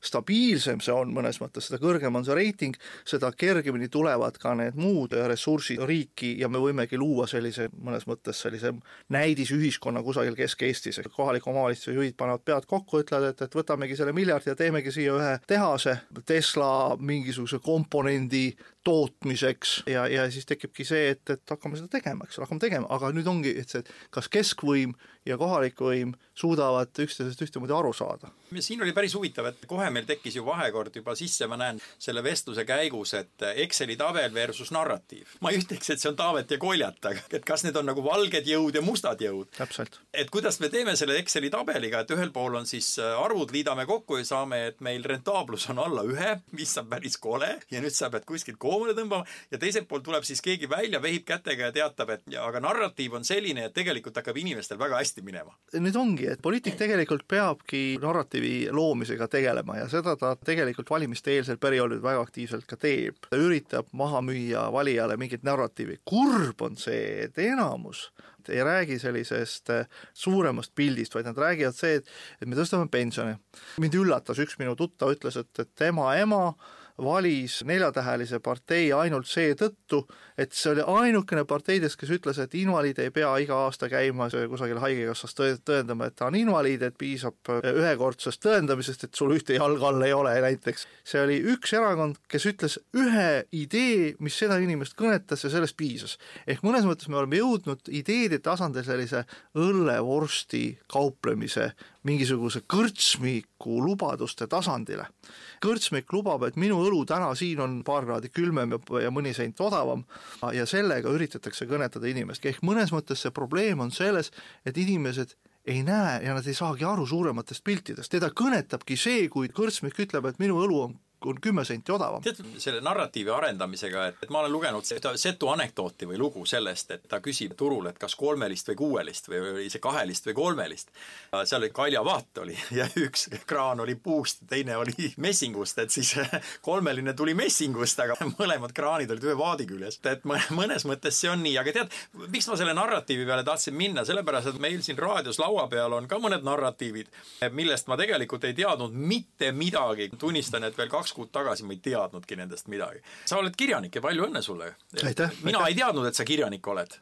stabiilsem see on mõnes mõttes, seda kõrgem on see reiting, seda kergemini tulevad ka need muud ressursid riiki ja me võimegi luua sellise, mõnes mõttes sellise näidisühiskonna kusagil Kesk-Eestis, et kohaliku omavalitsuse juhid panevad pead kokku, ütlevad, et, et võtamegi selle miljardi ja teemegi siia ühe tehase, Tesla mingisuguse komponendi tootmiseks ja, ja siis tekibki see, et, et hakkame seda tegema, eks ole, hakkame tegema, aga nüüd ongi, et see, kas keskvõim ja kohalik võim suudavad üksteisest ühtemoodi aru saada. siin oli päris huvitav, et kohe meil tekkis ju vahekord juba sisse, ma näen selle vestluse käigus, et Exceli tabel versus narratiiv. ma ei ütleks, et see on Taavet ja Koljat, aga et kas need on nagu valged jõud ja mustad jõud. et kuidas me teeme selle Exceli tabeliga, et ühel pool on siis arvud, liidame kokku ja saame, et meil rentaablus on alla ühe, mis on päris kole ja nüüd sa pead kuskilt koomale tõmbama ja teiselt poolt tuleb siis keegi välja, vehib kätega ja teatab, et ja, aga narratiiv on selline, et tegelikult hakkab inimestel väga hästi minema. nüüd ongi, et poliitik tegelikult peabki narratiivi loomisega tegelema ja seda ta tegelikult valimiste-eelsel perioodil väga aktiivselt ka teeb. ta üritab maha müüa valijale mingit narratiivi. kurb on see, et enamus ei räägi sellisest suuremast pildist, vaid nad räägivad see, et, et me tõstame pensione. mind üllatas, üks minu tuttav ütles, et, et tema ema valis neljatähelise partei ainult seetõttu, et see oli ainukene parteidest, kes ütles, et invaliid ei pea iga aasta käima kusagil haigekassas tõendama, et ta on invaliid, et piisab ühekordsest tõendamisest, et sul ühte jalga all ei ole näiteks. see oli üks erakond, kes ütles ühe idee, mis seda inimest kõnetas ja sellest piisas. ehk mõnes mõttes me oleme jõudnud ideede tasandil sellise õllevorsti kauplemise mingisuguse kõrtsmiku lubaduste tasandile. kõrtsmik lubab, et minu õlu täna siin on paar kraadi külmem ja, ja mõni sent odavam ja sellega üritatakse kõnetada inimest, ehk mõnes mõttes see probleem on selles, et inimesed ei näe ja nad ei saagi aru suurematest piltidest, teda kõnetabki see, kui kõrtsmik ütleb, et minu õlu on on kümme senti odavam. tead, selle narratiivi arendamisega, et, et ma olen lugenud seda setu anekdooti või lugu sellest, et ta küsib turul, et kas kolmelist või kuuelist või oli see kahelist või kolmelist. seal oli kaljavaat oli ja üks kraan oli puust, teine oli messingust, et siis kolmeline tuli messingust, aga mõlemad kraanid olid ühe vaadi küljes. et mõnes mõttes see on nii, aga tead, miks ma selle narratiivi peale tahtsin minna, sellepärast et meil siin raadios laua peal on ka mõned narratiivid, millest ma tegelikult ei teadnud mitte midagi. tunnistan, et veel kaks kaks kuud tagasi ma ei teadnudki nendest midagi. sa oled kirjanik ja palju õnne sulle! mina ei teadnud, et sa kirjanik oled.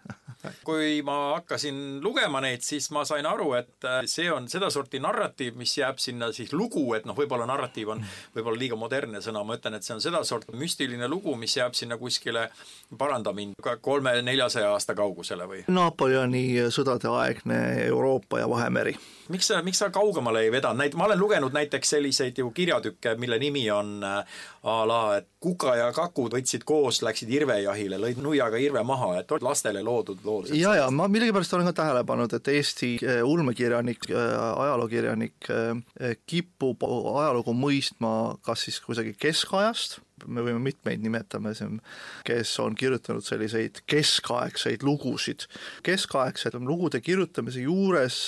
kui ma hakkasin lugema neid, siis ma sain aru, et äh, see on sedasorti narratiiv, mis jääb sinna siis lugu, et noh, võib-olla narratiiv on võib-olla liiga modernne sõna, ma ütlen, et see on sedasorti müstiline lugu, mis jääb sinna kuskile, paranda mind, kolme-neljasaja aasta kaugusele või? Napoleoni sõdade aegne Euroopa ja Vahemeri miks sa, miks sa kaugemale ei vedanud, näit-, ma olen lugenud näiteks selliseid ju kirjatükke, mille nimi on äh, a la, et Kuka ja Kakud võtsid koos, läksid irvejahile, lõid nuiaga irve maha, et lastele loodud lood. ja, ja ma millegipärast olen ka tähele pannud, et Eesti äh, ulmekirjanik, äh, ajalookirjanik kipub ajalugu mõistma kas siis kuidagi keskajast me võime mitmeid nimetame siin, kes on kirjutanud selliseid keskaegseid lugusid. keskaegsete lugude kirjutamise juures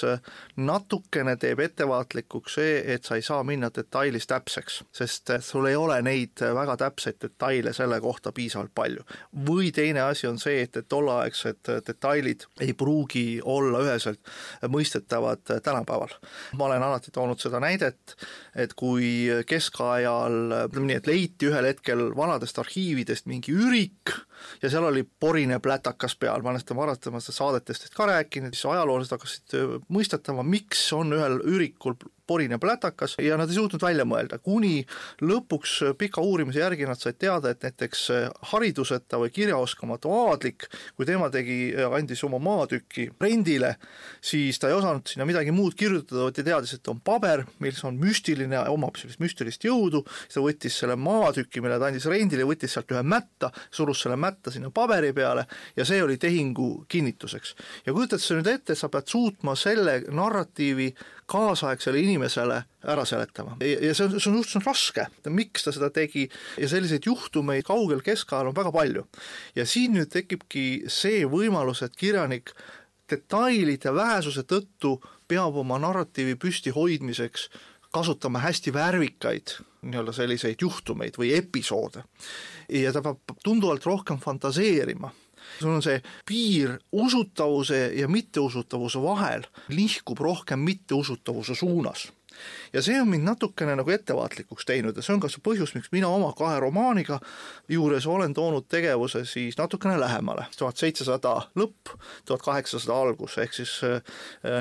natukene teeb ettevaatlikuks see, et sa ei saa minna detailis täpseks, sest sul ei ole neid väga täpseid detaile selle kohta piisavalt palju. või teine asi on see, et, et tolleaegsed detailid ei pruugi olla üheselt mõistetavad tänapäeval. ma olen alati toonud seda näidet, et kui keskajal, nii, et leiti ühel hetkel hetkel vanadest arhiividest mingi ürik ja seal oli porine plätakas peal, ma olen seda varasematest saadetest ka rääkinud, siis ajaloolased hakkasid mõistatama, miks on ühel ürikul porine plätakas ja nad ei suutnud välja mõelda, kuni lõpuks pika uurimise järgi nad said teada, et näiteks hariduseta või kirjaoskamatu aadlik, kui tema tegi, andis oma maatüki rendile, siis ta ei osanud sinna midagi muud kirjutada, vaid ta teadis, et on paber, mis on müstiline, omab sellist müstilist jõudu, siis ta võttis selle maatüki, mille ta andis rendile, võttis sealt ühe mätta, surus selle mätta sinna paberi peale ja see oli tehingu kinnituseks. ja kujutad sa nüüd ette, sa pead suutma selle narratiivi kaasaegsele inimesele ära seletama ja see on, see on suhteliselt raske, miks ta seda tegi ja selliseid juhtumeid kaugel keskajal on väga palju. ja siin nüüd tekibki see võimalus, et kirjanik detailide vähesuse tõttu peab oma narratiivi püsti hoidmiseks kasutama hästi värvikaid nii-öelda selliseid juhtumeid või episoode. ja ta peab tunduvalt rohkem fantaseerima sul on see piir usutavuse ja mitteusutavuse vahel nihkub rohkem mitteusutavuse suunas. Ja see on mind natukene nagu ettevaatlikuks teinud ja see on ka see põhjus, miks mina oma kahe romaaniga juures olen toonud tegevuse siis natukene lähemale, tuhat seitsesada lõpp, tuhat kaheksasada algus, ehk siis äh,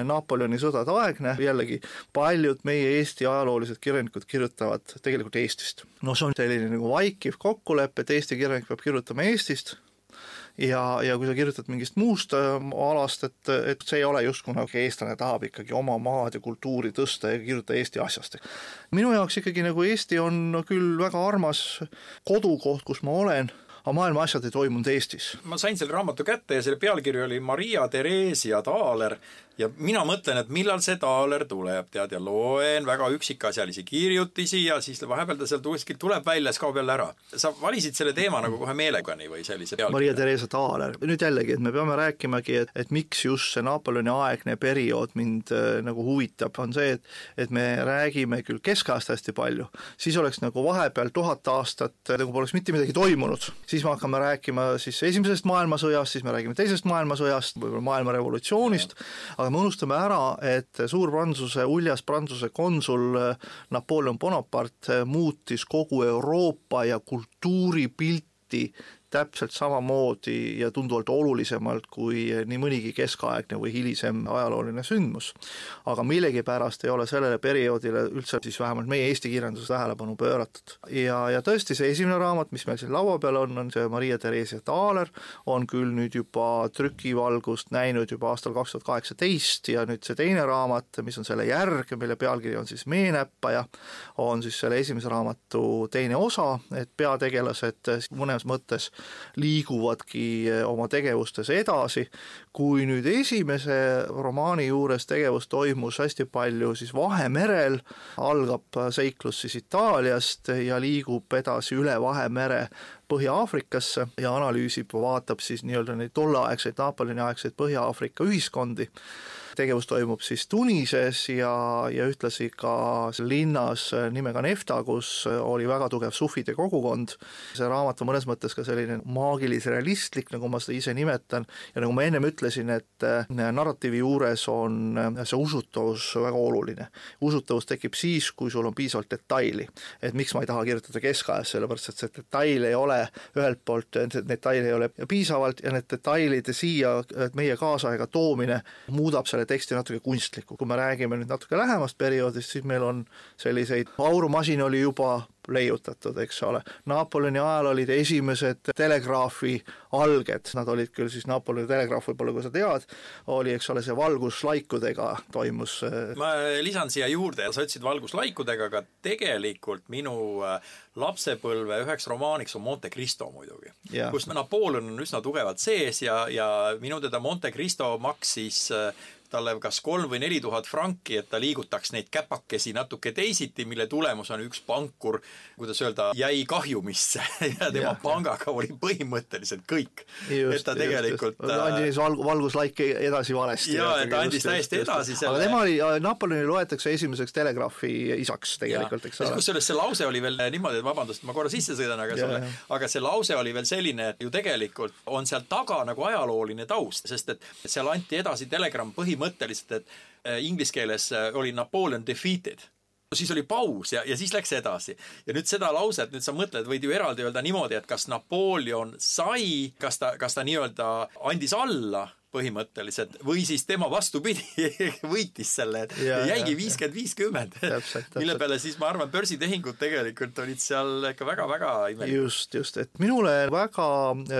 Napoleoni sõdade aegne, jällegi paljud meie Eesti ajaloolised kirjanikud kirjutavad tegelikult Eestist. no see on selline nagu vaikiv kokkulepe, et Eesti kirjanik peab kirjutama Eestist, ja, ja kui sa kirjutad mingist muust äh, alast, et, et see ei ole justkui nagu eestlane tahab ikkagi oma maad ja kultuuri tõsta ja kirjuta Eesti asjast. minu jaoks ikkagi nagu Eesti on küll väga armas kodukoht, kus ma olen aga maailma asjad ei toimunud Eestis. ma sain selle raamatu kätte ja selle pealkiri oli Maria Theresia Taaler ja mina mõtlen, et millal see taaler tuleb, tead, ja loen väga üksikasjalisi kirjutisi ja siis vahepeal ta sealt kuskilt tuleb välja, siis kaob jälle ära. sa valisid selle teema nagu kohe meelega nii või sellise pealkirja? Maria Theresa Taaler, nüüd jällegi, et me peame rääkimagi, et, et miks just see Napoleoni aegne periood mind äh, nagu huvitab, on see, et et me räägime küll keskajast hästi palju, siis oleks nagu vahepeal tuhat aastat nagu poleks mitte midagi toimunud, siis me hakkame rääkima siis esimesest maailmasõjast, siis me räägime teisest maailmasõjast, võib-olla maailma revolutsioonist, aga me unustame ära, et suur Prantsuse, uljas Prantsuse konsul Napoleon Bonaparte muutis kogu Euroopa ja kultuuripilti täpselt samamoodi ja tunduvalt olulisemalt kui nii mõnigi keskaegne või hilisem ajalooline sündmus. aga millegipärast ei ole sellele perioodile üldse siis vähemalt meie eesti kirjanduses tähelepanu pööratud. ja, ja tõesti, see esimene raamat, mis meil siin laua peal on, on see Maria Theresia Thaler, on küll nüüd juba trükivalgust näinud juba aastal kaks tuhat kaheksateist ja nüüd see teine raamat, mis on selle järg, mille pealkiri on siis Meenäppaja, on siis selle esimese raamatu teine osa, et peategelased mõnes mõttes liiguvadki eh, oma tegevustes edasi, kui nüüd esimese romaani juures tegevus toimus hästi palju siis Vahemerel, algab seiklus siis Itaaliast ja liigub edasi üle Vahemere Põhja-Aafrikasse ja analüüsib, vaatab siis nii-öelda neid tolleaegseid Napoleoni aegseid Põhja-Aafrika ühiskondi tegevus toimub siis Tunises ja, ja ühtlasi ka linnas nimega Nefta, kus oli väga tugev sufide kogukond. see raamat on mõnes mõttes ka selline maagilis-realistlik, nagu ma seda ise nimetan, ja nagu ma ennem ütlesin, et äh, narratiivi juures on äh, see usutavus väga oluline. usutavus tekib siis, kui sul on piisavalt detaili. et miks ma ei taha kirjutada keskajas, sellepärast et see detail ei ole ühelt poolt, detaile ei ole piisavalt ja need detailide siia meie kaasaega toomine muudab selle teksti natuke kunstliku, kui me räägime nüüd natuke lähemast perioodist, siis meil on selliseid, aurumasin oli juba leiutatud, eks ole. Napoleoni ajal olid esimesed telegraafi alged, nad olid küll siis Napoleoni telegraaf, võib-olla kui sa tead, oli, eks ole, see valguslaikudega toimus äh, ma lisan siia juurde, sa ütlesid valguslaikudega, aga tegelikult minu äh, lapsepõlve üheks romaaniks on Monte Cristo muidugi, kus Napoleon on üsna tugevalt sees ja, ja minu teada Monte Cristo maksis äh, talle kas kolm või neli tuhat franki, et ta liigutaks neid käpakesi natuke teisiti, mille tulemus on üks pankur, kuidas öelda, jäi kahjumisse <laughs> ja tema ja, pangaga oli põhimõtteliselt kõik. et ta tegelikult just. andis valg-, valguslaike edasi valesti. jaa, et ta andis just, täiesti just, edasi selle aga tema oli, Napoleoni loetakse esimeseks telegraafi isaks tegelikult, eks ole. kusjuures see lause oli veel niimoodi, et vabandust, ma korra sisse sõidan, aga selle, aga see lause oli veel selline, et ju tegelikult on seal taga nagu ajalooline taust, sest et seal anti edasi telegramm põhi põhimõtteliselt, et äh, inglise keeles äh, oli Napoleon defeated siis oli paus ja, ja siis läks edasi. ja nüüd seda lauset, nüüd sa mõtled, võid ju eraldi öelda niimoodi, et kas Napoleon sai, kas ta, kas ta nii-öelda andis alla põhimõtteliselt või siis tema vastupidi <laughs> võitis selle, et ja, jäigi viiskümmend, viiskümmend. mille peale siis ma arvan, börsitehingud tegelikult olid seal ikka väga-väga imelikud. just, just, et minule väga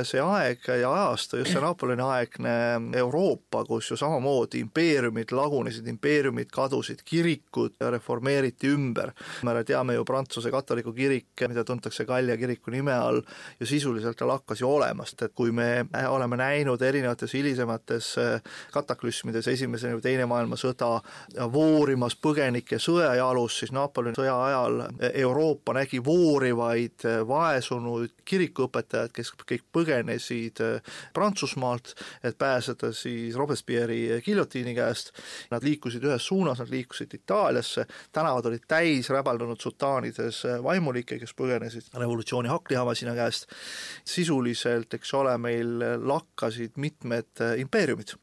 see aeg ja ajastu, just see Napoleoni aegne Euroopa, kus ju samamoodi impeeriumid lagunesid, impeeriumid kadusid, kirikud reformeeriti ümber. me teame ju Prantsuse katoliku kirik, mida tuntakse Gallia kiriku nime all, ju sisuliselt ta lakkas ju olemast, et kui me oleme näinud erinevates hilisemates erinevates äh, kataklüsmides, esimese ja teine maailmasõda, voorimas põgenike sõjajalus, siis Napoleoni sõja ajal Euroopa nägi voorivaid äh, vaesunud kirikuõpetajaid, kes kõik põgenesid Prantsusmaalt, et pääseda siis Robespierre'i giljotiini käest. Nad liikusid ühes suunas, nad liikusid Itaaliasse, tänavad olid täis räbaldunud sultaanides vaimulikke, kes põgenesid revolutsiooni hakklihamasina käest. sisuliselt, eks ole, meil lakkasid mitmed impeeriumid.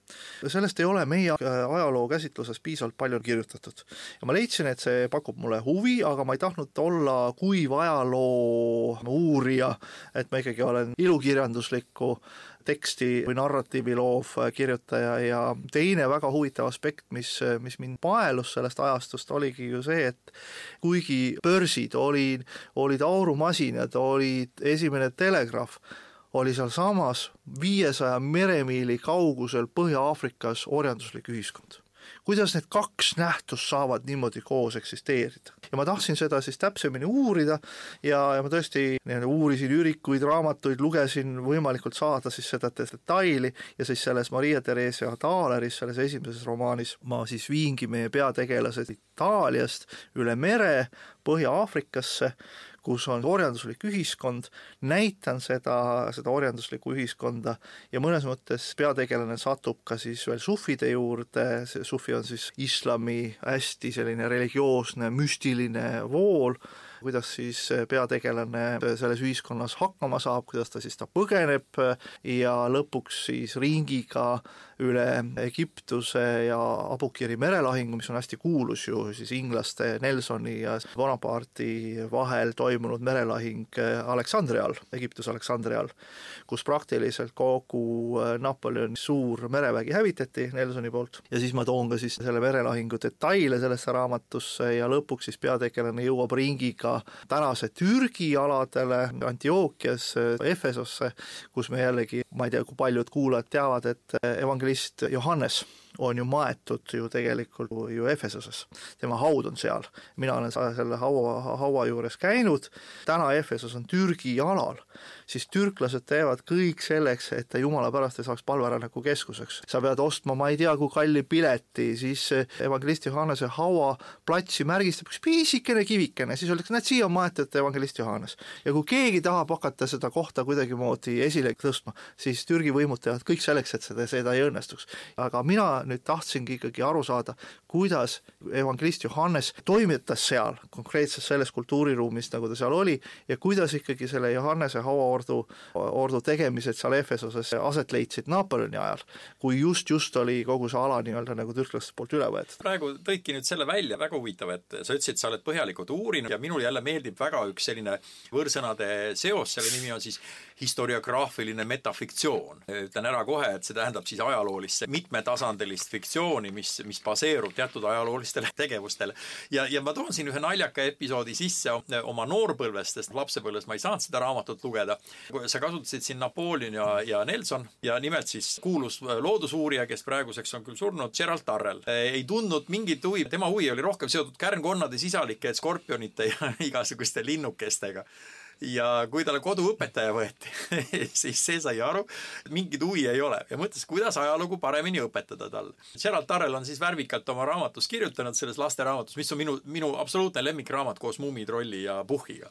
sellest ei ole meie äh, ajaloo käsitluses piisavalt palju kirjutatud. ja ma leidsin, et see pakub mulle huvi, aga ma ei tahtnud olla kuiv ajaloo uurija, et ma ikkagi olen ilukirjanduslikku teksti või narratiivi loov kirjutaja ja teine väga huvitav aspekt, mis, mis mind paelus sellest ajastust, oligi ju see, et kuigi börsid olid, olid aurumasinad, olid esimene telegraaf, oli sealsamas viiesaja meremiili kaugusel Põhja-Aafrikas orjanduslik ühiskond kuidas need kaks nähtust saavad niimoodi koos eksisteerida. ja ma tahtsin seda siis täpsemini uurida ja, ja ma tõesti uurisin ürikuid, raamatuid, lugesin võimalikult saada siis seda detaili ja siis selles Maria Theresia Taaleris, selles esimeses romaanis, ma siis viingi meie peategelased Itaaliast üle mere Põhja-Aafrikasse, kus on orjanduslik ühiskond, näitan seda, seda orjanduslikku ühiskonda ja mõnes mõttes peategelane satub ka siis veel sufide juurde, see sufi on siis islami hästi selline religioosne müstiline vool, kuidas siis peategelane selles ühiskonnas hakkama saab, kuidas ta siis, ta põgeneb ja lõpuks siis ringiga üle Egiptuse ja Abukiri merelahingu, mis on hästi kuulus ju siis inglaste Nelsoni ja Bonaparte'i vahel toimunud merelahing Aleksandria all, Egiptuse Aleksandria all, kus praktiliselt kogu Napoleoni suur merevägi hävitati Nelsoni poolt. Ja siis ma toon ka siis selle merelahingu detaile sellesse raamatusse ja lõpuks siis peategelane jõuab ringiga tänase Türgi aladele, Antiookiasse, Efesosse, kus me jällegi, ma ei tea, kui paljud kuulajad teavad, et evangelist Johannes on ju maetud ju tegelikult ju Efesoses, tema haud on seal. mina olen selle haua, haua juures käinud, täna Efesos on Türgi alal siis türklased teevad kõik selleks, et ta jumala pärast ei saaks palverännaku keskuseks. sa pead ostma ma ei tea kui kalli pileti, siis evangelist Johannese hauaplatsi märgistab üks pisikene kivikene, siis öeldakse, näed, siia on maetud evangelist Johannes. ja kui keegi tahab hakata seda kohta kuidagimoodi esile tõstma, siis Türgi võimud teevad kõik selleks, et seda, seda ei õnnestuks. aga mina nüüd tahtsingi ikkagi aru saada, kuidas evangelist Johannes toimetas seal, konkreetselt selles kultuuriruumis, nagu ta seal oli, ja kuidas ikkagi selle Johannese hauaordu, ordu tegemised seal Efesoses aset leidsid Napoleoni ajal, kui just, just oli kogu see ala nii-öelda nagu türklaste poolt üle võetud. praegu tõidki nüüd selle välja, väga huvitav, et sa ütlesid, sa oled põhjalikult uurinud ja minul jälle meeldib väga üks selline võõrsõnade seos, selle nimi on siis historiograafiline metafiktsioon. ütlen ära kohe, et see tähendab siis ajaloolist mitmetasandilist fiktsiooni, mis, mis baseerub teatud ajaloolistele tegevustele. ja, ja ma toon siin ühe naljaka episoodi sisse oma noorpõlvest, sest lapsepõlves ma ei saanud seda raamatut lugeda. Sa kasutasid siin Napoleon ja, ja Nelson ja nimelt siis kuulus loodusuurija, kes praeguseks on küll surnud, Gerald Tarrel. ei tundnud mingit huvi, tema huvi oli rohkem seotud kärnkonnade sisalike skorpionite ja <laughs> igasuguste linnukestega ja kui talle koduõpetaja võeti <laughs> siis see sai aru, mingit huvi ei ole ja mõtles, kuidas ajalugu paremini õpetada talle. Gerald Tarrel on siis värvikalt oma raamatus kirjutanud, selles lasteraamatus, mis on minu, minu absoluutne lemmikraamat koos Muumitrolli ja Puhhiga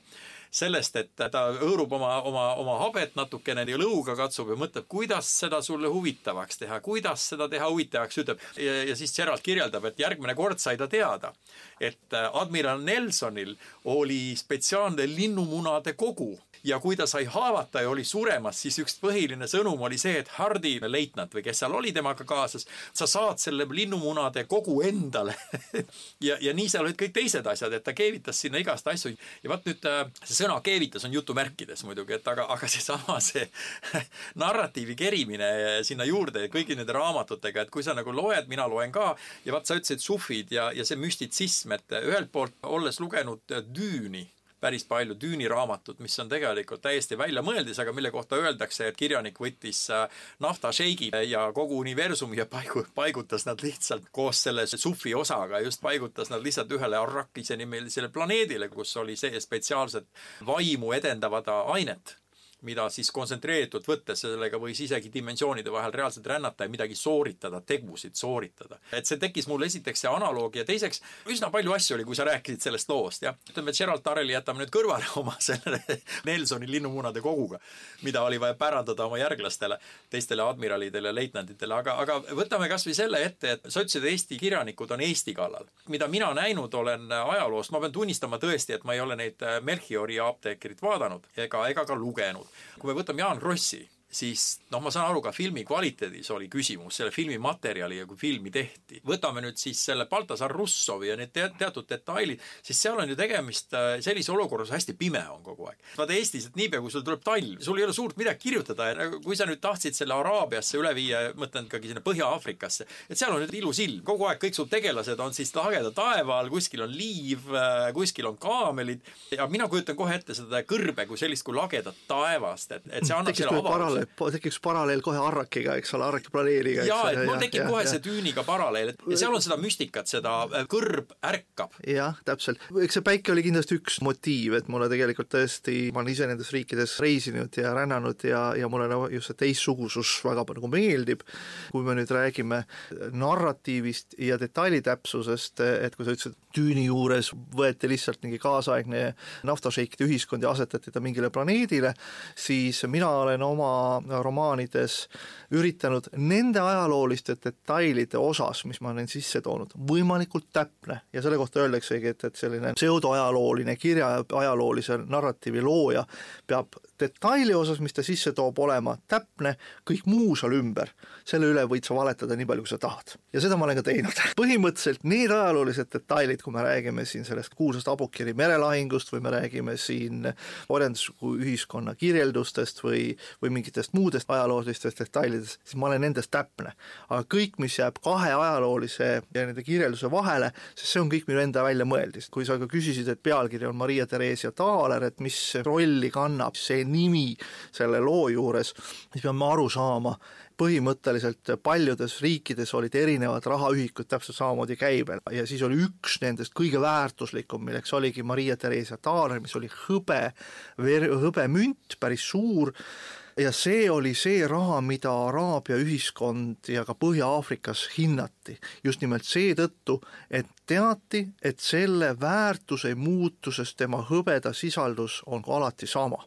sellest, et ta hõõrub oma, oma, oma habet natukene ja lõuga katsub ja mõtleb, kuidas seda sulle huvitavaks teha, kuidas seda teha huvitavaks, ütleb. Ja, siis Gerald kirjeldab, et järgmine kord sai ta teada, et admiral Nelsonil oli spetsiaalne linnumunade kogu. Ja kui ta sai haavata ja oli suremas, siis üks põhiline sõnum oli see, et Hardi leitnant või kes seal oli temaga kaasas, sa saad selle linnumunade kogu endale. <laughs> Ja, ja nii seal olid kõik teised asjad, et ta keevitas sinna igast asju. Ja vaat nüüd äh, see sõna keevitas on jutumärkides muidugi, et aga, aga seesama see <laughs> narratiivi kerimine sinna juurde kõigi nende raamatutega, et kui sa nagu loed, mina loen ka ja vaat sa ütlesid sufid ja, ja see müstitsism, et ühelt poolt olles lugenud Düüni päris palju Düüni raamatut, mis on tegelikult täiesti väljamõeldis, aga mille kohta öeldakse, et kirjanik võttis äh, naftašeigi ja kogu universumi ja paigu-, paigutas nad lihtsalt koos selle sufi osaga, just paigutas nad lihtsalt ühele Arrakise nimelisele planeedile, kus oli see spetsiaalset vaimu edendavat ainet mida siis kontsentreeritult võttes sellega võis isegi dimensioonide vahel reaalselt rännata ja midagi sooritada, tegusid sooritada. et see tekkis mul esiteks see analoogia ja teiseks üsna palju asju oli, kui sa rääkisid sellest loost, jah. ütleme, et Gerald Tarreli jätame nüüd kõrvale <laughs> oma selle Nelsoni linnumunade koguga, mida oli vaja pärandada oma järglastele, teistele admiralidele, leitnantidele, aga, aga võtame kas või selle ette, et ütlesid, Eesti kirjanikud on Eesti kallal. mida mina näinud olen ajaloost, ma pean tunnistama tõesti, et ma ei ole neid Melchiori apteekrit vaadanud ega, ega ka lugenud kui me võtame Jaan Krossi, siis noh, ma saan aru, ka filmi kvaliteedis oli küsimus, selle filmi materjali ja kui filmi tehti. võtame nüüd siis selle Baltasar Russovi ja need te teatud detailid, siis seal on ju tegemist äh, sellise olukorras, hästi pime on kogu aeg. vaata Eestis, et niipea kui sul tuleb talv, sul ei ole suurt midagi kirjutada ja nagu kui sa nüüd tahtsid selle Araabiasse üle viia, mõtlen ikkagi sinna Põhja-Aafrikasse, et seal on nüüd ilus ilm, kogu aeg kõik su tegelased on siis lageda taeva all, kuskil on liiv, äh, kuskil on kaamelid ja mina kujutan kohe ette seda kõrbe kui sellist kui lagedat taevast, et, et see annab selle avalduse tekiks paralleel kohe Arrakiga, eks ole, Arraki planeeriga. jaa, et mul tekib ja, kohe ja, see Düüniga paralleel, et ja seal on seda müstikat, seda äh, kõrb ärkab. jah, täpselt. eks see päike oli kindlasti üks motiiv, et mulle tegelikult tõesti, ma olen ise nendes riikides reisinud ja rännanud ja, ja mulle nagu just see teistsugusus väga nagu meeldib. kui me nüüd räägime narratiivist ja detailitäpsusest, et kui sa ütlesid, Düüni juures võeti lihtsalt mingi kaasaegne naftašeikide ühiskond ja asetati ta mingile planeedile, siis mina olen oma romaanides üritanud nende ajalooliste detailide osas, mis ma olen sisse toonud, võimalikult täpne. Ja selle kohta öeldaksegi, et, et selline pseudoajalooline kirja, ajaloolise narratiivi looja peab detaili osas, mis ta sisse toob, olema täpne, kõik muu seal ümber, selle üle võid sa valetada nii palju, kui sa tahad. ja seda ma olen ka teinud. <laughs> põhimõtteliselt need ajaloolised detailid, kui me räägime siin sellest kuulsast Abukiri merelahingust või me räägime siin orjandusliku ühiskonna kirjeldustest või, või mingitest muudest ajaloolistest detailidest, siis ma olen nendes täpne. aga kõik, mis jääb kahe ajaloolise ja nende kirjelduse vahele, sest see on kõik minu enda väljamõeldis. kui sa ka küsisid, et pealkiri on Maria Theresia Taaler, et mis rolli kannab see nimi selle loo juures, siis peame aru saama, põhimõtteliselt paljudes riikides olid erinevad rahaühikud täpselt samamoodi käibel. Ja siis oli üks nendest kõige väärtuslikum, milleks oligi Maria Theresia taaler, mis oli hõbe, hõbemünt, päris suur, ja see oli see raha, mida Araabia ühiskond ja ka Põhja-Aafrikas hinnati. just nimelt seetõttu, et teati, et selle väärtuse muutuses tema hõbedasisaldus on alati sama.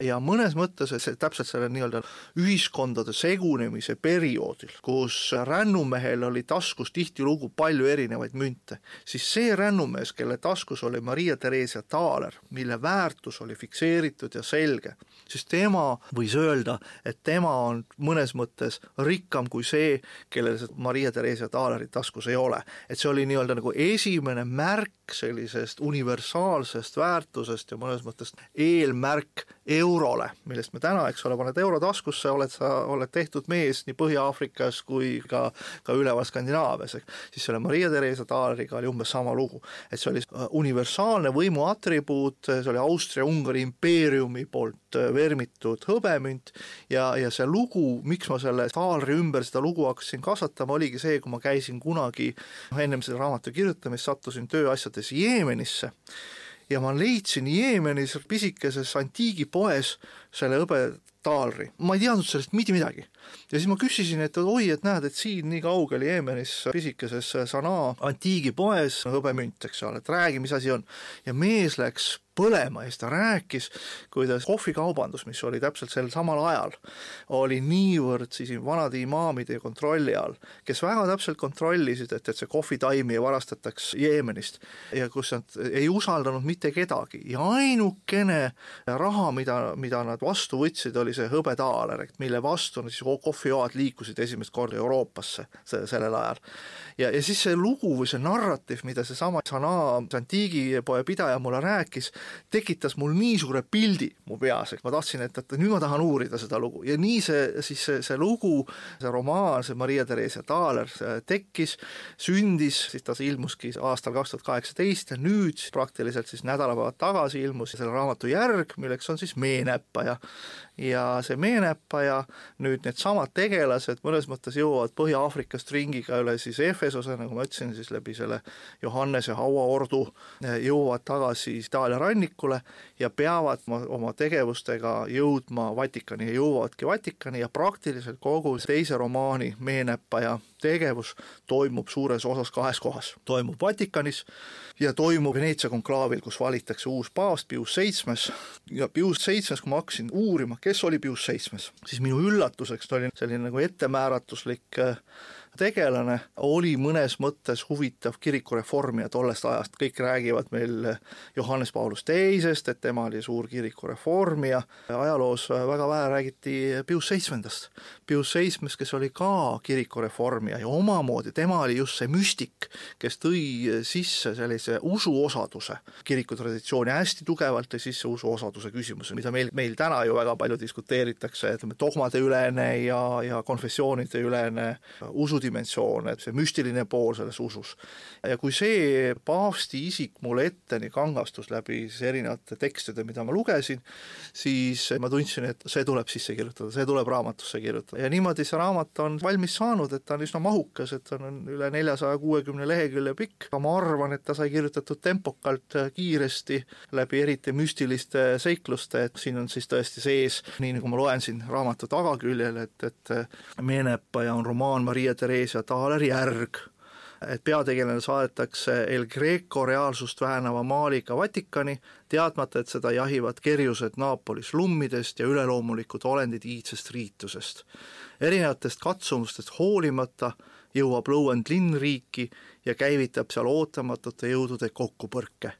ja mõnes mõttes see täpselt selle nii-öelda ühiskondade segunemise perioodil, kus rännumehel oli taskus tihtilugu palju erinevaid münte, siis see rännumees, kelle taskus oli Maria Theresia taaler, mille väärtus oli fikseeritud ja selge, siis tema võis öelda, et tema on mõnes mõttes rikkam kui see, kellel Maria Theresia taalerit taskus ei ole. et see oli nii-öelda nagu esimene märk sellisest universaalsest väärtusest ja mõnes mõttes eelmärk eurole, millest me täna, eks ole, paned euro taskusse, oled sa, oled tehtud mees nii Põhja-Aafrikas kui ka, ka üleval Skandinaavias, siis selle Maria Theresa taaleriga oli umbes sama lugu. et see oli äh, universaalne võimu atribuut, see oli Austria-Ungari impeeriumi poolt äh, vermitud hõbemünt ja, ja see lugu, miks ma selle taalri ümber seda lugu hakkasin kasvatama, oligi see, kui ma käisin kunagi ennem selle raamatu kirjutamist, sattusin tööasjades Jeemenisse ja ma leidsin Jeemenis pisikeses antiigipoes selle hõbetaalri, ma ei teadnud sellest mitte midagi. ja siis ma küsisin, et oi, et näed, et siin nii kaugel Jeemenis pisikeses Sanaa antiigipoes hõbemünt, eks ole, et räägi, mis asi on. ja mees läks põlema ja siis ta rääkis, kuidas kohvikaubandus, mis oli täpselt sel samal ajal, oli niivõrd siis vanade imaamide kontrolli all, kes väga täpselt kontrollisid, et, et see kohvitaimi ei varastataks Jeemenist ja kus nad ei usaldanud mitte kedagi ja ainukene raha, mida, mida nad vastu võtsid, oli see hõbetaaler, mille vastu siis kohvijoad liikusid esimest korda Euroopasse sellel ajal. Ja, ja siis see lugu või see narratiiv, mida seesama Sanaa antiigipoe pidaja mulle rääkis, tekitas mul nii suure pildi mu peas, et ma tahtsin, et, et nüüd ma tahan uurida seda lugu. Ja nii see siis see, see lugu, see romaan, see Maria Theresia Thaler tekkis, sündis, siis ta ilmuski aastal kaks tuhat kaheksateist ja nüüd praktiliselt siis nädalapäevad tagasi ilmus selle raamatu järg, milleks on siis Meenäppaja ja see meenäppaja, nüüd needsamad tegelased mõnes mõttes jõuavad Põhja-Aafrikast ringiga üle siis Efesose, nagu ma ütlesin, siis läbi selle Johannese hauaordu jõuavad tagasi Itaalia rannikule ja peavad oma tegevustega jõudma Vatikani ja jõuavadki Vatikani ja praktiliselt kogu teise romaani Meenäppaja tegevus toimub suures osas kahes kohas. toimub Vatikanis ja toimub Veneetsia konklaavil, kus valitakse uus paavst, Pius Seitsmes, ja Pius Seitsmes, kui ma hakkasin uurima, kes oli Pius Seitsmes, siis minu üllatuseks ta oli selline nagu ettemääratuslik äh, tegelane, oli mõnes mõttes huvitav kirikureformija tollest ajast, kõik räägivad meil Johannes Paulus teisest, et tema oli suur kirikureformija, ajaloos väga vähe räägiti Pius seitsmendast. Pius seitsmes, kes oli ka kirikureformija ja omamoodi, tema oli just see müstik, kes tõi sisse sellise usuosaduse kirikutraditsiooni hästi tugevalt ja sisse usuosaduse küsimuse, mida meil, meil täna ju väga palju diskuteeritakse, ütleme dogmade ülene ja, ja konfessioonide ülene usu usudimensioon, et see müstiline pool selles usus. ja kui see paavsti isik mulle etteni kangastus läbi siis erinevate tekstide, mida ma lugesin, siis ma tundsin, et see tuleb sisse kirjutada, see tuleb raamatusse kirjutada ja niimoodi see raamat on valmis saanud, et ta on üsna mahukas, et ta on üle neljasaja kuuekümne lehekülje pikk, aga ma arvan, et ta sai kirjutatud tempokalt, kiiresti, läbi eriti müstiliste seikluste, et siin on siis tõesti sees, nii nagu ma loen siin raamatu tagaküljel, et, et Meenepaja on romaan Maria Tere Theresia Thaler järg, et peategelane saadetakse El Greco reaalsust väänava maaliga Vatikani, teadmata, et seda jahivad kerjused Napoli slummidest ja üleloomulikud olendid iidsest riitusest. erinevatest katsumustest hoolimata jõuab Lõuend linnriiki ja käivitab seal ootamatute jõudude kokkupõrke.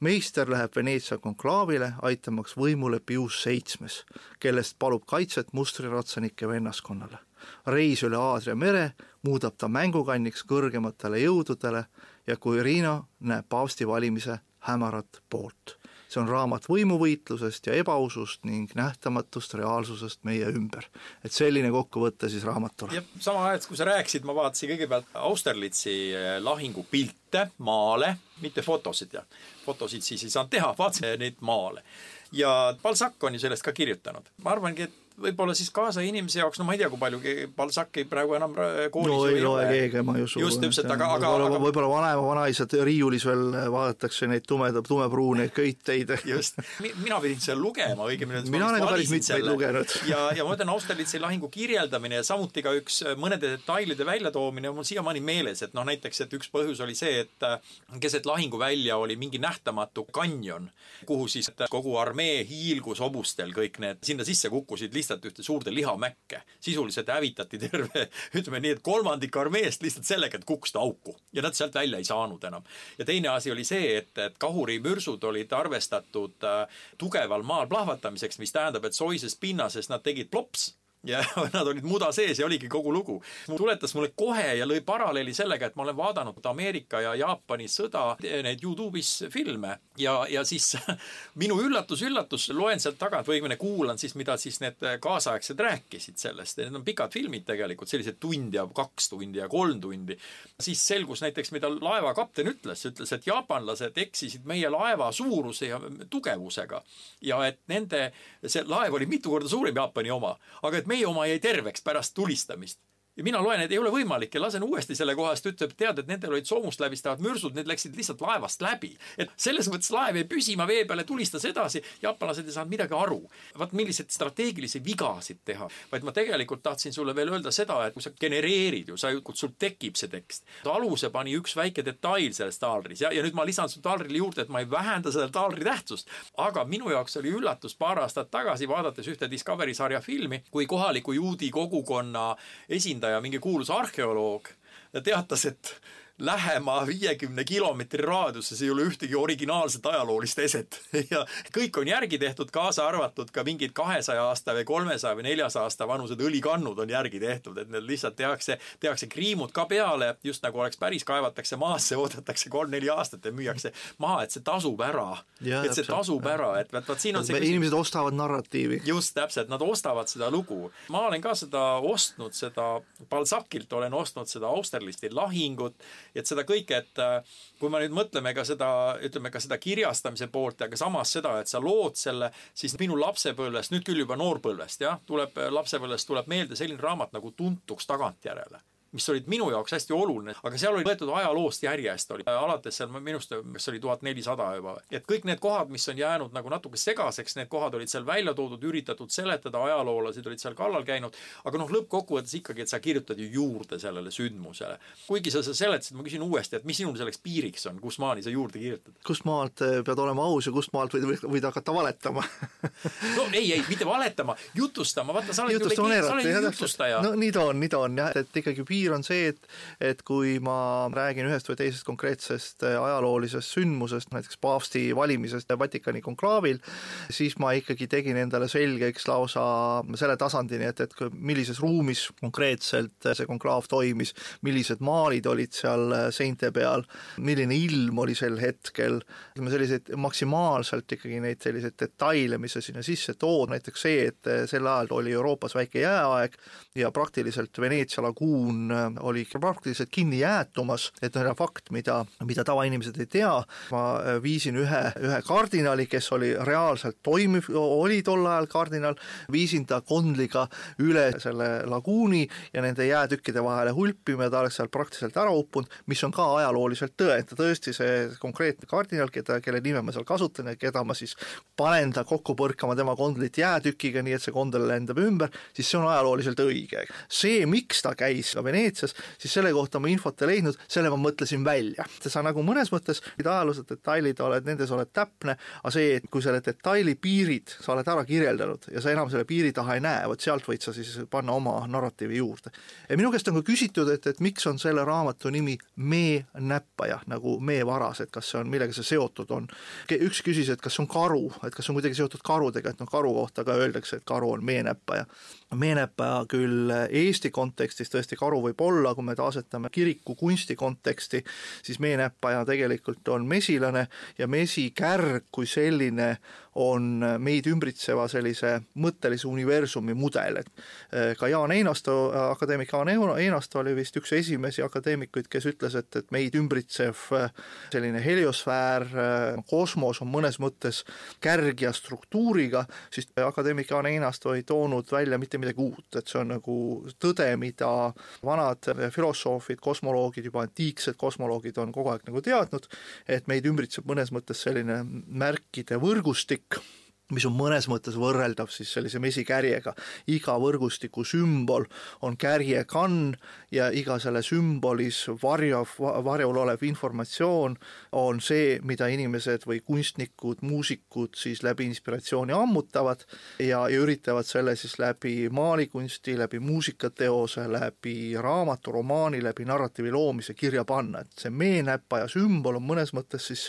Meister läheb Veneetsia konklaavile, aitamaks võimule Pius Seitsmes, kellest palub kaitset mustriratsanike vennaskonnale reis üle Aadria mere muudab ta mängukanniks kõrgematele jõududele ja kui Riina näeb paavsti valimise hämarat poolt. see on raamat võimuvõitlusest ja ebausust ning nähtamatust reaalsusest meie ümber. et selline kokkuvõte siis raamatule. sama ajal, kui sa rääkisid, ma vaatasin kõigepealt Austerlitzi eh, lahingupilte, maale, mitte fotosid ja fotosid siis ei saanud teha, vaatasin neid maale. ja Balzac on ju sellest ka kirjutanud. ma arvangi, et võib-olla siis kaasaja inimese jaoks, no ma ei tea, kui palju Balzac'i praegu enam koolis no ei loe keegi, ma ei usu. just täpselt, aga, aga võib-olla, võib-olla vanema vanaisad riiulis veel vaadatakse neid tumeda, tumepruune köiteid. <laughs> just, mina pidin seda lugema, õigemini mina olen ka päris mitmeid lugenud. <laughs> ja, ja ma ütlen, Austerlitzi lahingu kirjeldamine ja samuti ka üks mõnede detailide väljatoomine on mul siiamaani meeles, et noh, näiteks, et üks põhjus oli see, et äh, keset lahinguvälja oli mingi nähtamatu kanjon, kuhu siis kogu armee hiilgus hobustel kõik need sinna sisse kukkusid lihtsalt ühte suurde lihamäkke. sisuliselt hävitati terve, <laughs> ütleme nii, et kolmandik armeest lihtsalt sellega, et kukkus ta auku ja nad sealt välja ei saanud enam. ja teine asi oli see, et, et kahurimürsud olid arvestatud äh, tugeval maal plahvatamiseks, mis tähendab, et soises pinnases nad tegid plops ja <laughs> nad olid muda sees ja oligi kogu lugu. tuletas mulle kohe ja lõi paralleeli sellega, et ma olen vaadanud Ameerika ja Jaapani sõda, neid Youtube'is filme. Ja, ja siis <laughs> minu üllatus-üllatus, loen sealt tagant või õigemini kuulan siis, mida siis need kaasaegsed rääkisid sellest. Ja need on pikad filmid tegelikult, sellised tund ja kaks tundi ja kolm tundi. siis selgus näiteks, mida laeva kapten ütles, ütles, et jaapanlased eksisid meie laeva suuruse ja tugevusega. Ja et nende, see laev oli mitu korda suurem Jaapani oma, aga et meie oma jäi terveks pärast tulistamist ja mina loen, et ei ole võimalik ja lasen uuesti selle koha, sest ütleb, tead, et nendel olid soomust läbistavad mürsud, need läksid lihtsalt laevast läbi. et selles mõttes laev jäi püsima vee peale, tulistas edasi, jaapanlased ei saanud midagi aru. vaat milliseid strateegilisi vigasid teha, vaid ma tegelikult tahtsin sulle veel öelda seda, et kui sa genereerid ju, sa ju, sul tekib see tekst. aluse pani üks väike detail selles taalris ja, ja nüüd ma lisan su taalrile juurde, et ma ei vähenda selle taalri tähtsust. aga minu jaoks oli üllatus paar aastat tagasi vaadates ühte Discovery sarja filmi, kui kohaliku juudi kogukonna esindaja esindaja, mingi kuulus arheoloog, teatas, et lähema viiekümne kilomeetri raadiuses ei ole ühtegi originaalset ajaloolist eset <laughs> ja kõik on järgi tehtud, kaasa arvatud ka mingid kahesaja aasta või kolmesaja või neljasaja aasta vanused õlikannud on järgi tehtud, et need lihtsalt tehakse, tehakse kriimud ka peale, just nagu oleks päris, kaevatakse maasse, <laughs> oodatakse kolm-neli aastat ja müüakse maha, et see tasub ära. et see tasub ära, et vaat, vaat siin on see inimesed ostavad narratiivi. just, täpselt, nad ostavad seda lugu. ma olen ka seda ostnud, seda Balzacilt olen ostnud seda Austerlisti lahingut et seda kõike, et äh, kui me nüüd mõtleme ka seda, ütleme ka seda kirjastamise poolt, aga samas seda, et sa lood selle, siis minu lapsepõlvest, nüüd küll juba noorpõlvest jah, tuleb, lapsepõlvest tuleb meelde selline raamat nagu Tuntuks tagantjärele mis olid minu jaoks hästi oluline, aga seal oli võetud ajaloost järjest, oli. Alates seal minu arust, kas oli tuhat nelisada juba, et kõik need kohad, mis on jäänud nagu natuke segaseks, need kohad olid seal välja toodud, üritatud seletada, ajaloolased olid seal kallal käinud, aga noh, lõppkokkuvõttes ikkagi, et sa kirjutad ju juurde sellele sündmusele. kuigi sa seda seletasid, ma küsin uuesti, et mis sinul selleks piiriks on, kus maani sa juurde kirjutad? kust maalt eh, pead olema aus ja kust maalt võid, võid hakata valetama. No ei, ei, mitte valetama, jutustama, vaata sa oled ju, sa oled ju jutustaja. no nii ta on, nii ta on jah, et ikkagi piir piir on see, et et kui ma räägin ühest või teisest konkreetsest äh, ajaloolisest sündmusest, näiteks paavsti valimisest Vatikani konklaavil, siis ma ikkagi tegin endale selgeks lausa selle tasandini, et, et millises ruumis konkreetselt see konklaav toimis, millised maalid olid seal äh, seinte peal, milline ilm oli sel hetkel, ütleme selliseid maksimaalselt ikkagi neid selliseid detaile, mis sa sinna sisse tood, näiteks see, et äh, sel ajal oli Euroopas väike jääaeg ja praktiliselt Veneetsia laguun Äh, oli praktiliselt kinni jäätumas, et on fakt, mida, mida tavainimesed ei tea, ma äh, viisin ühe, ühe kardinali, kes oli reaalselt toimiv, oli tol ajal kardinal, viisin ta kondliga üle selle laguuni ja nende jäätükkide vahele hulpima ja ta oleks seal praktiliselt ära uppunud, mis on ka ajalooliselt tõe, et tõesti see konkreetne kardinal, keda, kelle nime ma seal kasutan ja keda ma siis panen ta kokku põrkama tema kondlit jäätükiga, nii et see kondel lendab ümber, siis see on ajalooliselt õige. See, miks ta käis ka Veneetsias, siis selle kohta ma infot ei leidnud, selle ma mõtlesin välja. sa nagu mõnes mõttes ajaloolised detailid oled, nendes oled täpne, aga see, et kui selle detaili piirid sa oled ära kirjeldanud ja sa enam selle piiri taha ei näe, vot sealt võid sa siis panna oma narratiivi juurde. ja minu käest on ka küsitud, et, et miks on selle raamatu nimi Mee näppaja nagu meevaras, et kas see on, millega see seotud on. üks küsis, et kas on karu, et kas on kuidagi seotud karudega, et noh, karu kohta ka öeldakse, et karu on meenäppaja. Meenäppaja küll Eesti kontekstis tõesti karu võib olla, kui me asetame kiriku kunsti konteksti, siis meenäppaja tegelikult on mesilane ja mesikärg kui selline on meid ümbritseva sellise mõttelise universumi mudel, et eh, ka Jaan Einasto, akadeemik Jaan Einasto oli vist üks esimesi akadeemikuid, kes ütles, et, et meid ümbritsev eh, selline heliosfäär, eh, kosmos on mõnes mõttes kärg ja struktuuriga, siis akadeemik Jaan Einasto ei toonud välja mitte midagi uut, et see on nagu tõde, mida vanad filosoofid, kosmoloogid, juba antiiksed kosmoloogid on kogu aeg nagu teadnud, et meid ümbritseb mõnes mõttes selline märkide võrgustik, võrgustik, mis on mõnes mõttes võrreldav siis sellise mesikärjega. iga võrgustiku sümbol on kärjekann ja iga selle sümbolis varjav, varjul olev informatsioon on see, mida inimesed või kunstnikud, muusikud siis läbi inspiratsiooni ammutavad ja, ja üritavad selle siis läbi maalikunsti, läbi muusikateose, läbi raamatu, romaani, läbi narratiivi loomise kirja panna, et see meenäppaja sümbol on mõnes mõttes siis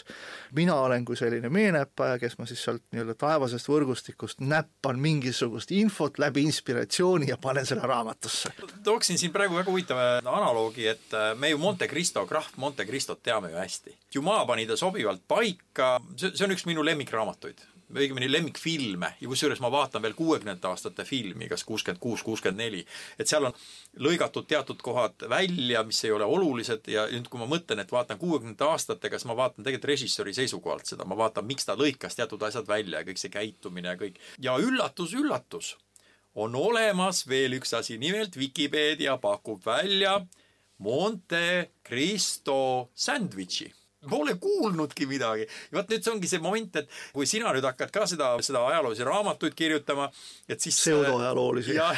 mina olen kui selline meenäppaja, kes ma siis sealt nii-öelda taevasest võrgustikust näppan mingisugust infot läbi inspiratsiooni ja panen selle raamatusse. tooksin siin praegu väga huvitava analoogi, et äh, me ju Monte Cristo, Krahv Monte Cristot teame ju hästi. Jumaa pani ta sobivalt paika, see, see on üks minu lemmikraamatuid õigemini lemmikfilme ja kusjuures ma vaatan veel kuuekümnendate aastate filmi, kas kuuskümmend kuus, kuuskümmend neli, et seal on lõigatud teatud kohad välja, mis ei ole olulised ja nüüd, kui ma mõtlen, et vaatan kuuekümnendate aastatega, siis ma vaatan tegelikult režissööri seisukohalt seda, ma vaatan, miks ta lõikas teatud asjad välja ja kõik see käitumine ja kõik. ja üllatus, üllatus, on olemas veel üks asi, nimelt Vikipeedia pakub välja Monte Cristo sandwichi Pole kuulnudki midagi. vot nüüd see ongi see moment, et kui sina nüüd hakkad ka seda, seda ajaloolisi raamatuid kirjutama, et siis pseudoajaloolisi. ja,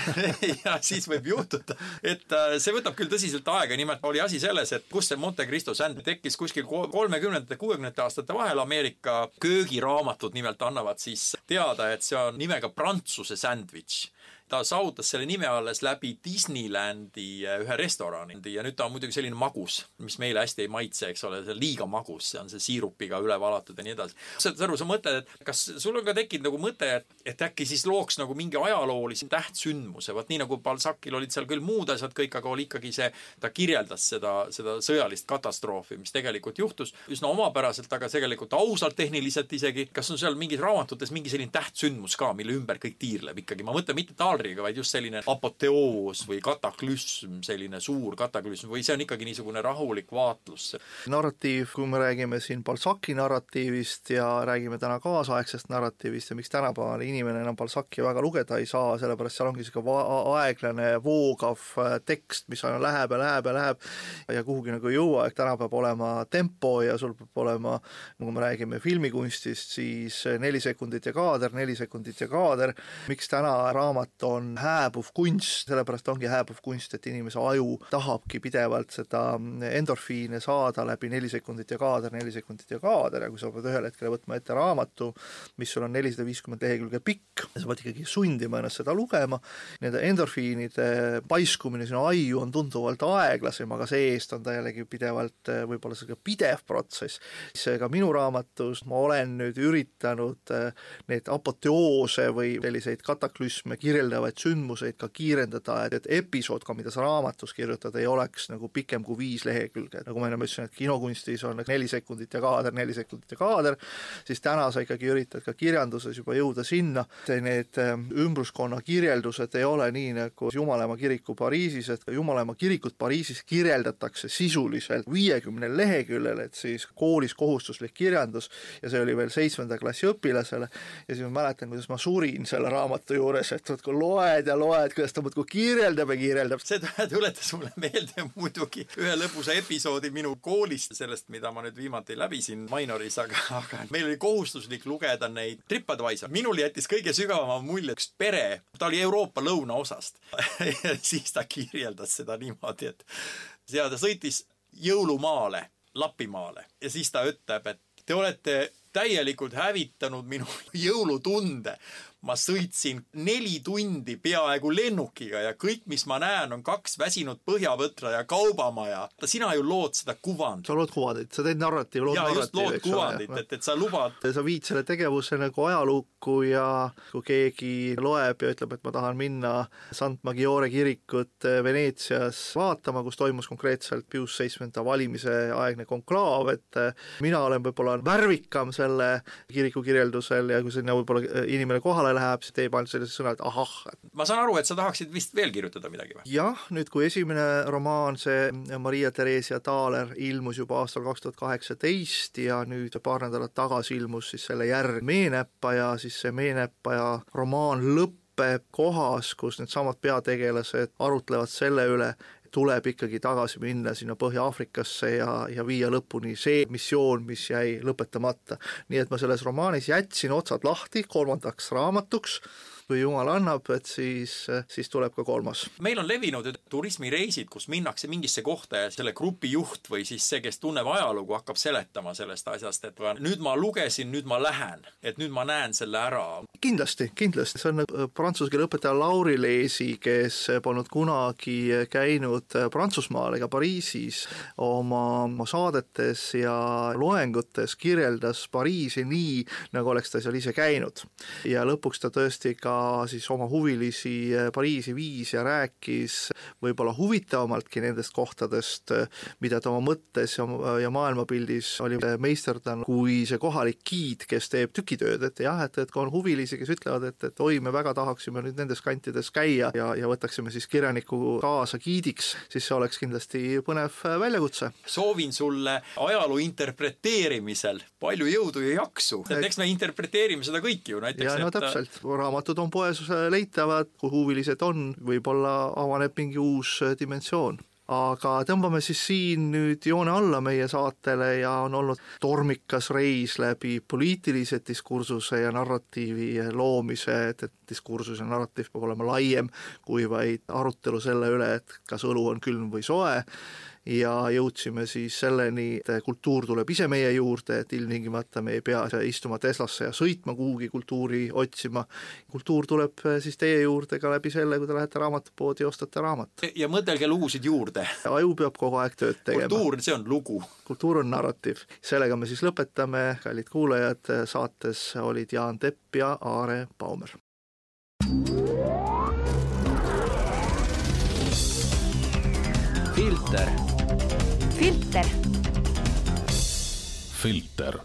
ja <laughs> siis võib juhtuda, et äh, see võtab küll tõsiselt aega, nimelt oli asi selles, et kust see Monte Cristo sänd tekkis kuskil kolmekümnendate, kuuekümnendate aastate vahel Ameerika köögiraamatud nimelt annavad siis teada, et see on nimega Prantsuse sandwich ta saavutas selle nime alles läbi Disneylandi äh, ühe restorani ja nüüd ta on muidugi selline magus, mis meile hästi ei maitse, eks ole, see on liiga magus, see on see siirupiga üle valatud ja nii edasi. saad aru, sa mõtled, et kas sul on ka tekkinud nagu mõte, et, et äkki siis looks nagu mingi ajaloolise tähtsündmuse, vot nii nagu Balzacil olid seal küll muud asjad kõik, aga oli ikkagi see, ta kirjeldas seda, seda sõjalist katastroofi, mis tegelikult juhtus üsna omapäraselt, aga tegelikult ausalt tehniliselt isegi. kas on seal mingis raamatutes mingi selline tähtsündmus ka, mille ümber kõik tiirleb ikkagi, ma mõtlen mitte taal žanriga, vaid just selline apoteoos või kataklüsm, selline suur kataklüsm või see on ikkagi niisugune rahulik vaatlus? narratiiv, kui me räägime siin Balzaci narratiivist ja räägime täna kaasaegsest narratiivist ja miks tänapäeval inimene enam Balzaci väga lugeda ei saa, sellepärast seal ongi niisugune aeglane voogav äh, tekst, mis aina läheb ja läheb ja läheb ja kuhugi nagu ei jõua, ehk täna peab olema tempo ja sul peab olema, kui me räägime filmikunstist, siis neli sekundit ja kaader, neli sekundit ja kaader, miks täna raamat on hääbuv kunst, sellepärast ongi hääbuv kunst, et inimese aju tahabki pidevalt seda endorfiine saada läbi neli sekundit ja kaader, neli sekundit ja kaader ja kui sa pead ühel hetkel võtma ette raamatu, mis sul on nelisada viiskümmend lehekülge pikk, sa pead ikkagi sundima ennast seda lugema, nende endorfiinide paiskumine sinu aiu on tunduvalt aeglasem, aga see-eest on ta jällegi pidevalt võib-olla selline pidev protsess. seega minu raamatus ma olen nüüd üritanud neid apoteoose või selliseid kataklüsme kirjeldada erinevaid sündmuseid ka kiirendada, et, et episood ka, mida sa raamatus kirjutad, ei oleks nagu pikem kui viis lehekülge, nagu ma enne ütlesin, et kinokunstis on neli sekundit ja kaader, neli sekundit ja kaader, siis täna sa ikkagi üritad ka kirjanduses juba jõuda sinna, need ähm, ümbruskonna kirjeldused ei ole nii nagu Jumalaema kiriku Pariisis, et Jumalaema kirikut Pariisis kirjeldatakse sisuliselt viiekümnel leheküljel, et siis koolis kohustuslik kirjandus ja see oli veel seitsmenda klassi õpilasele. Ja siis ma mäletan, kuidas ma surin selle raamatu juures, et vot kui loed ja loed, kuidas ta muudkui kirjeldab ja kirjeldab. see tuletas mulle meelde muidugi ühe lõbusa episoodi minu koolist, sellest, mida ma nüüd viimati läbisin Mainoris, aga, aga meil oli kohustuslik lugeda neid TripAdvisor. minul jättis kõige sügavama mulje üks pere, ta oli Euroopa lõunaosast <laughs> siis ta kirjeldas seda niimoodi, et ja ta sõitis jõulumaale, Lapimaale ja siis ta ütleb, et te olete täielikult hävitanud minu jõulutunde. Ma sõitsin neli tundi peaaegu lennukiga ja kõik, mis ma näen, on kaks väsinud põhjavõtra ja kaubamaja. sina ju lood seda kuvandit. sa lood kuvandit, sa teed narratiivi, lood narratiivi. just, lood kuvandit, et, et sa lubad. sa viid selle tegevuse nagu ajalukku ja kui keegi loeb ja ütleb, et ma tahan minna Sant Maggiore kirikut Veneetsias vaatama, kus toimus konkreetselt Pius seitsmenda valimise aegne konklaav, et mina olen võib-olla värvikam selle kiriku kirjeldusel ja kui sinna võib-olla inimene kohale läheb, siis teeb ainult sellise sõna, et ahah. ma saan aru, et sa tahaksid vist veel kirjutada midagi või? jah, nüüd kui esimene romaan, see Maria Theresia Thaler ilmus juba aastal kaks tuhat kaheksateist ja nüüd paar nädalat tagasi ilmus siis selle järg Meenäppaja, siis see Meenäppaja romaan lõpeb kohas, kus needsamad peategelased arutlevad selle üle, tuleb ikkagi tagasi minna sinna Põhja-Aafrikasse ja, ja viia lõpuni see missioon, mis jäi lõpetamata. nii et ma selles romaanis jätsin otsad lahti kolmandaks raamatuks kui jumal annab, et siis, siis tuleb ka kolmas. meil on levinud turismireisid, kus minnakse mingisse kohta ja selle grupi juht või siis see, kes tunneb ajalugu, hakkab seletama sellest asjast, et nüüd ma lugesin, nüüd ma lähen, et nüüd ma näen selle ära. kindlasti, kindlasti, see on äh, prantsuse keele õpetaja Lauri Leesi, kes polnud kunagi käinud Prantsusmaal ega Pariisis, oma, oma saadetes ja loengutes kirjeldas Pariisi nii, nagu oleks ta seal ise käinud. ja lõpuks ta tõesti ka siis oma huvilisi eh, Pariisi viis ja rääkis võib-olla huvitavamaltki nendest kohtadest, eh, mida ta oma mõttes ja, ja maailmapildis oli meisterdanud, kui see kohalik giid, kes teeb tükitööd, et jah, et, et kui on huvilisi, kes ütlevad, et, et oi, me väga tahaksime nüüd nendes kantides käia ja, ja võtaksime siis kirjaniku kaasa giidiks, siis see oleks kindlasti põnev eh, väljakutse. soovin sulle ajaloo interpreteerimisel palju jõudu ja jaksu, et eks me interpreteerime seda kõiki ju näiteks. ja no et... täpselt, raamatud on on poes leitavad, kui huvilised on, võib-olla avaneb mingi uus dimensioon. Aga tõmbame siis siin nüüd joone alla meie saatele ja on olnud tormikas reis läbi poliitilise diskursuse ja narratiivi loomise, et, et diskursus ja narratiiv peab olema laiem kui vaid arutelu selle üle, et kas õlu on külm või soe ja jõudsime siis selleni, et kultuur tuleb ise meie juurde, et ilmtingimata me ei pea istuma Teslasse ja sõitma kuhugi kultuuri otsima. kultuur tuleb siis teie juurde ka läbi selle, kui te lähete raamatupoodi ja ostate raamat. ja mõtelge lugusid juurde. aju peab kogu aeg tööd tegema. kultuur, see on lugu. kultuur on narratiiv. sellega me siis lõpetame, kallid kuulajad, saates olid Jaan Tepp ja Aare Baumer. filter filter. filter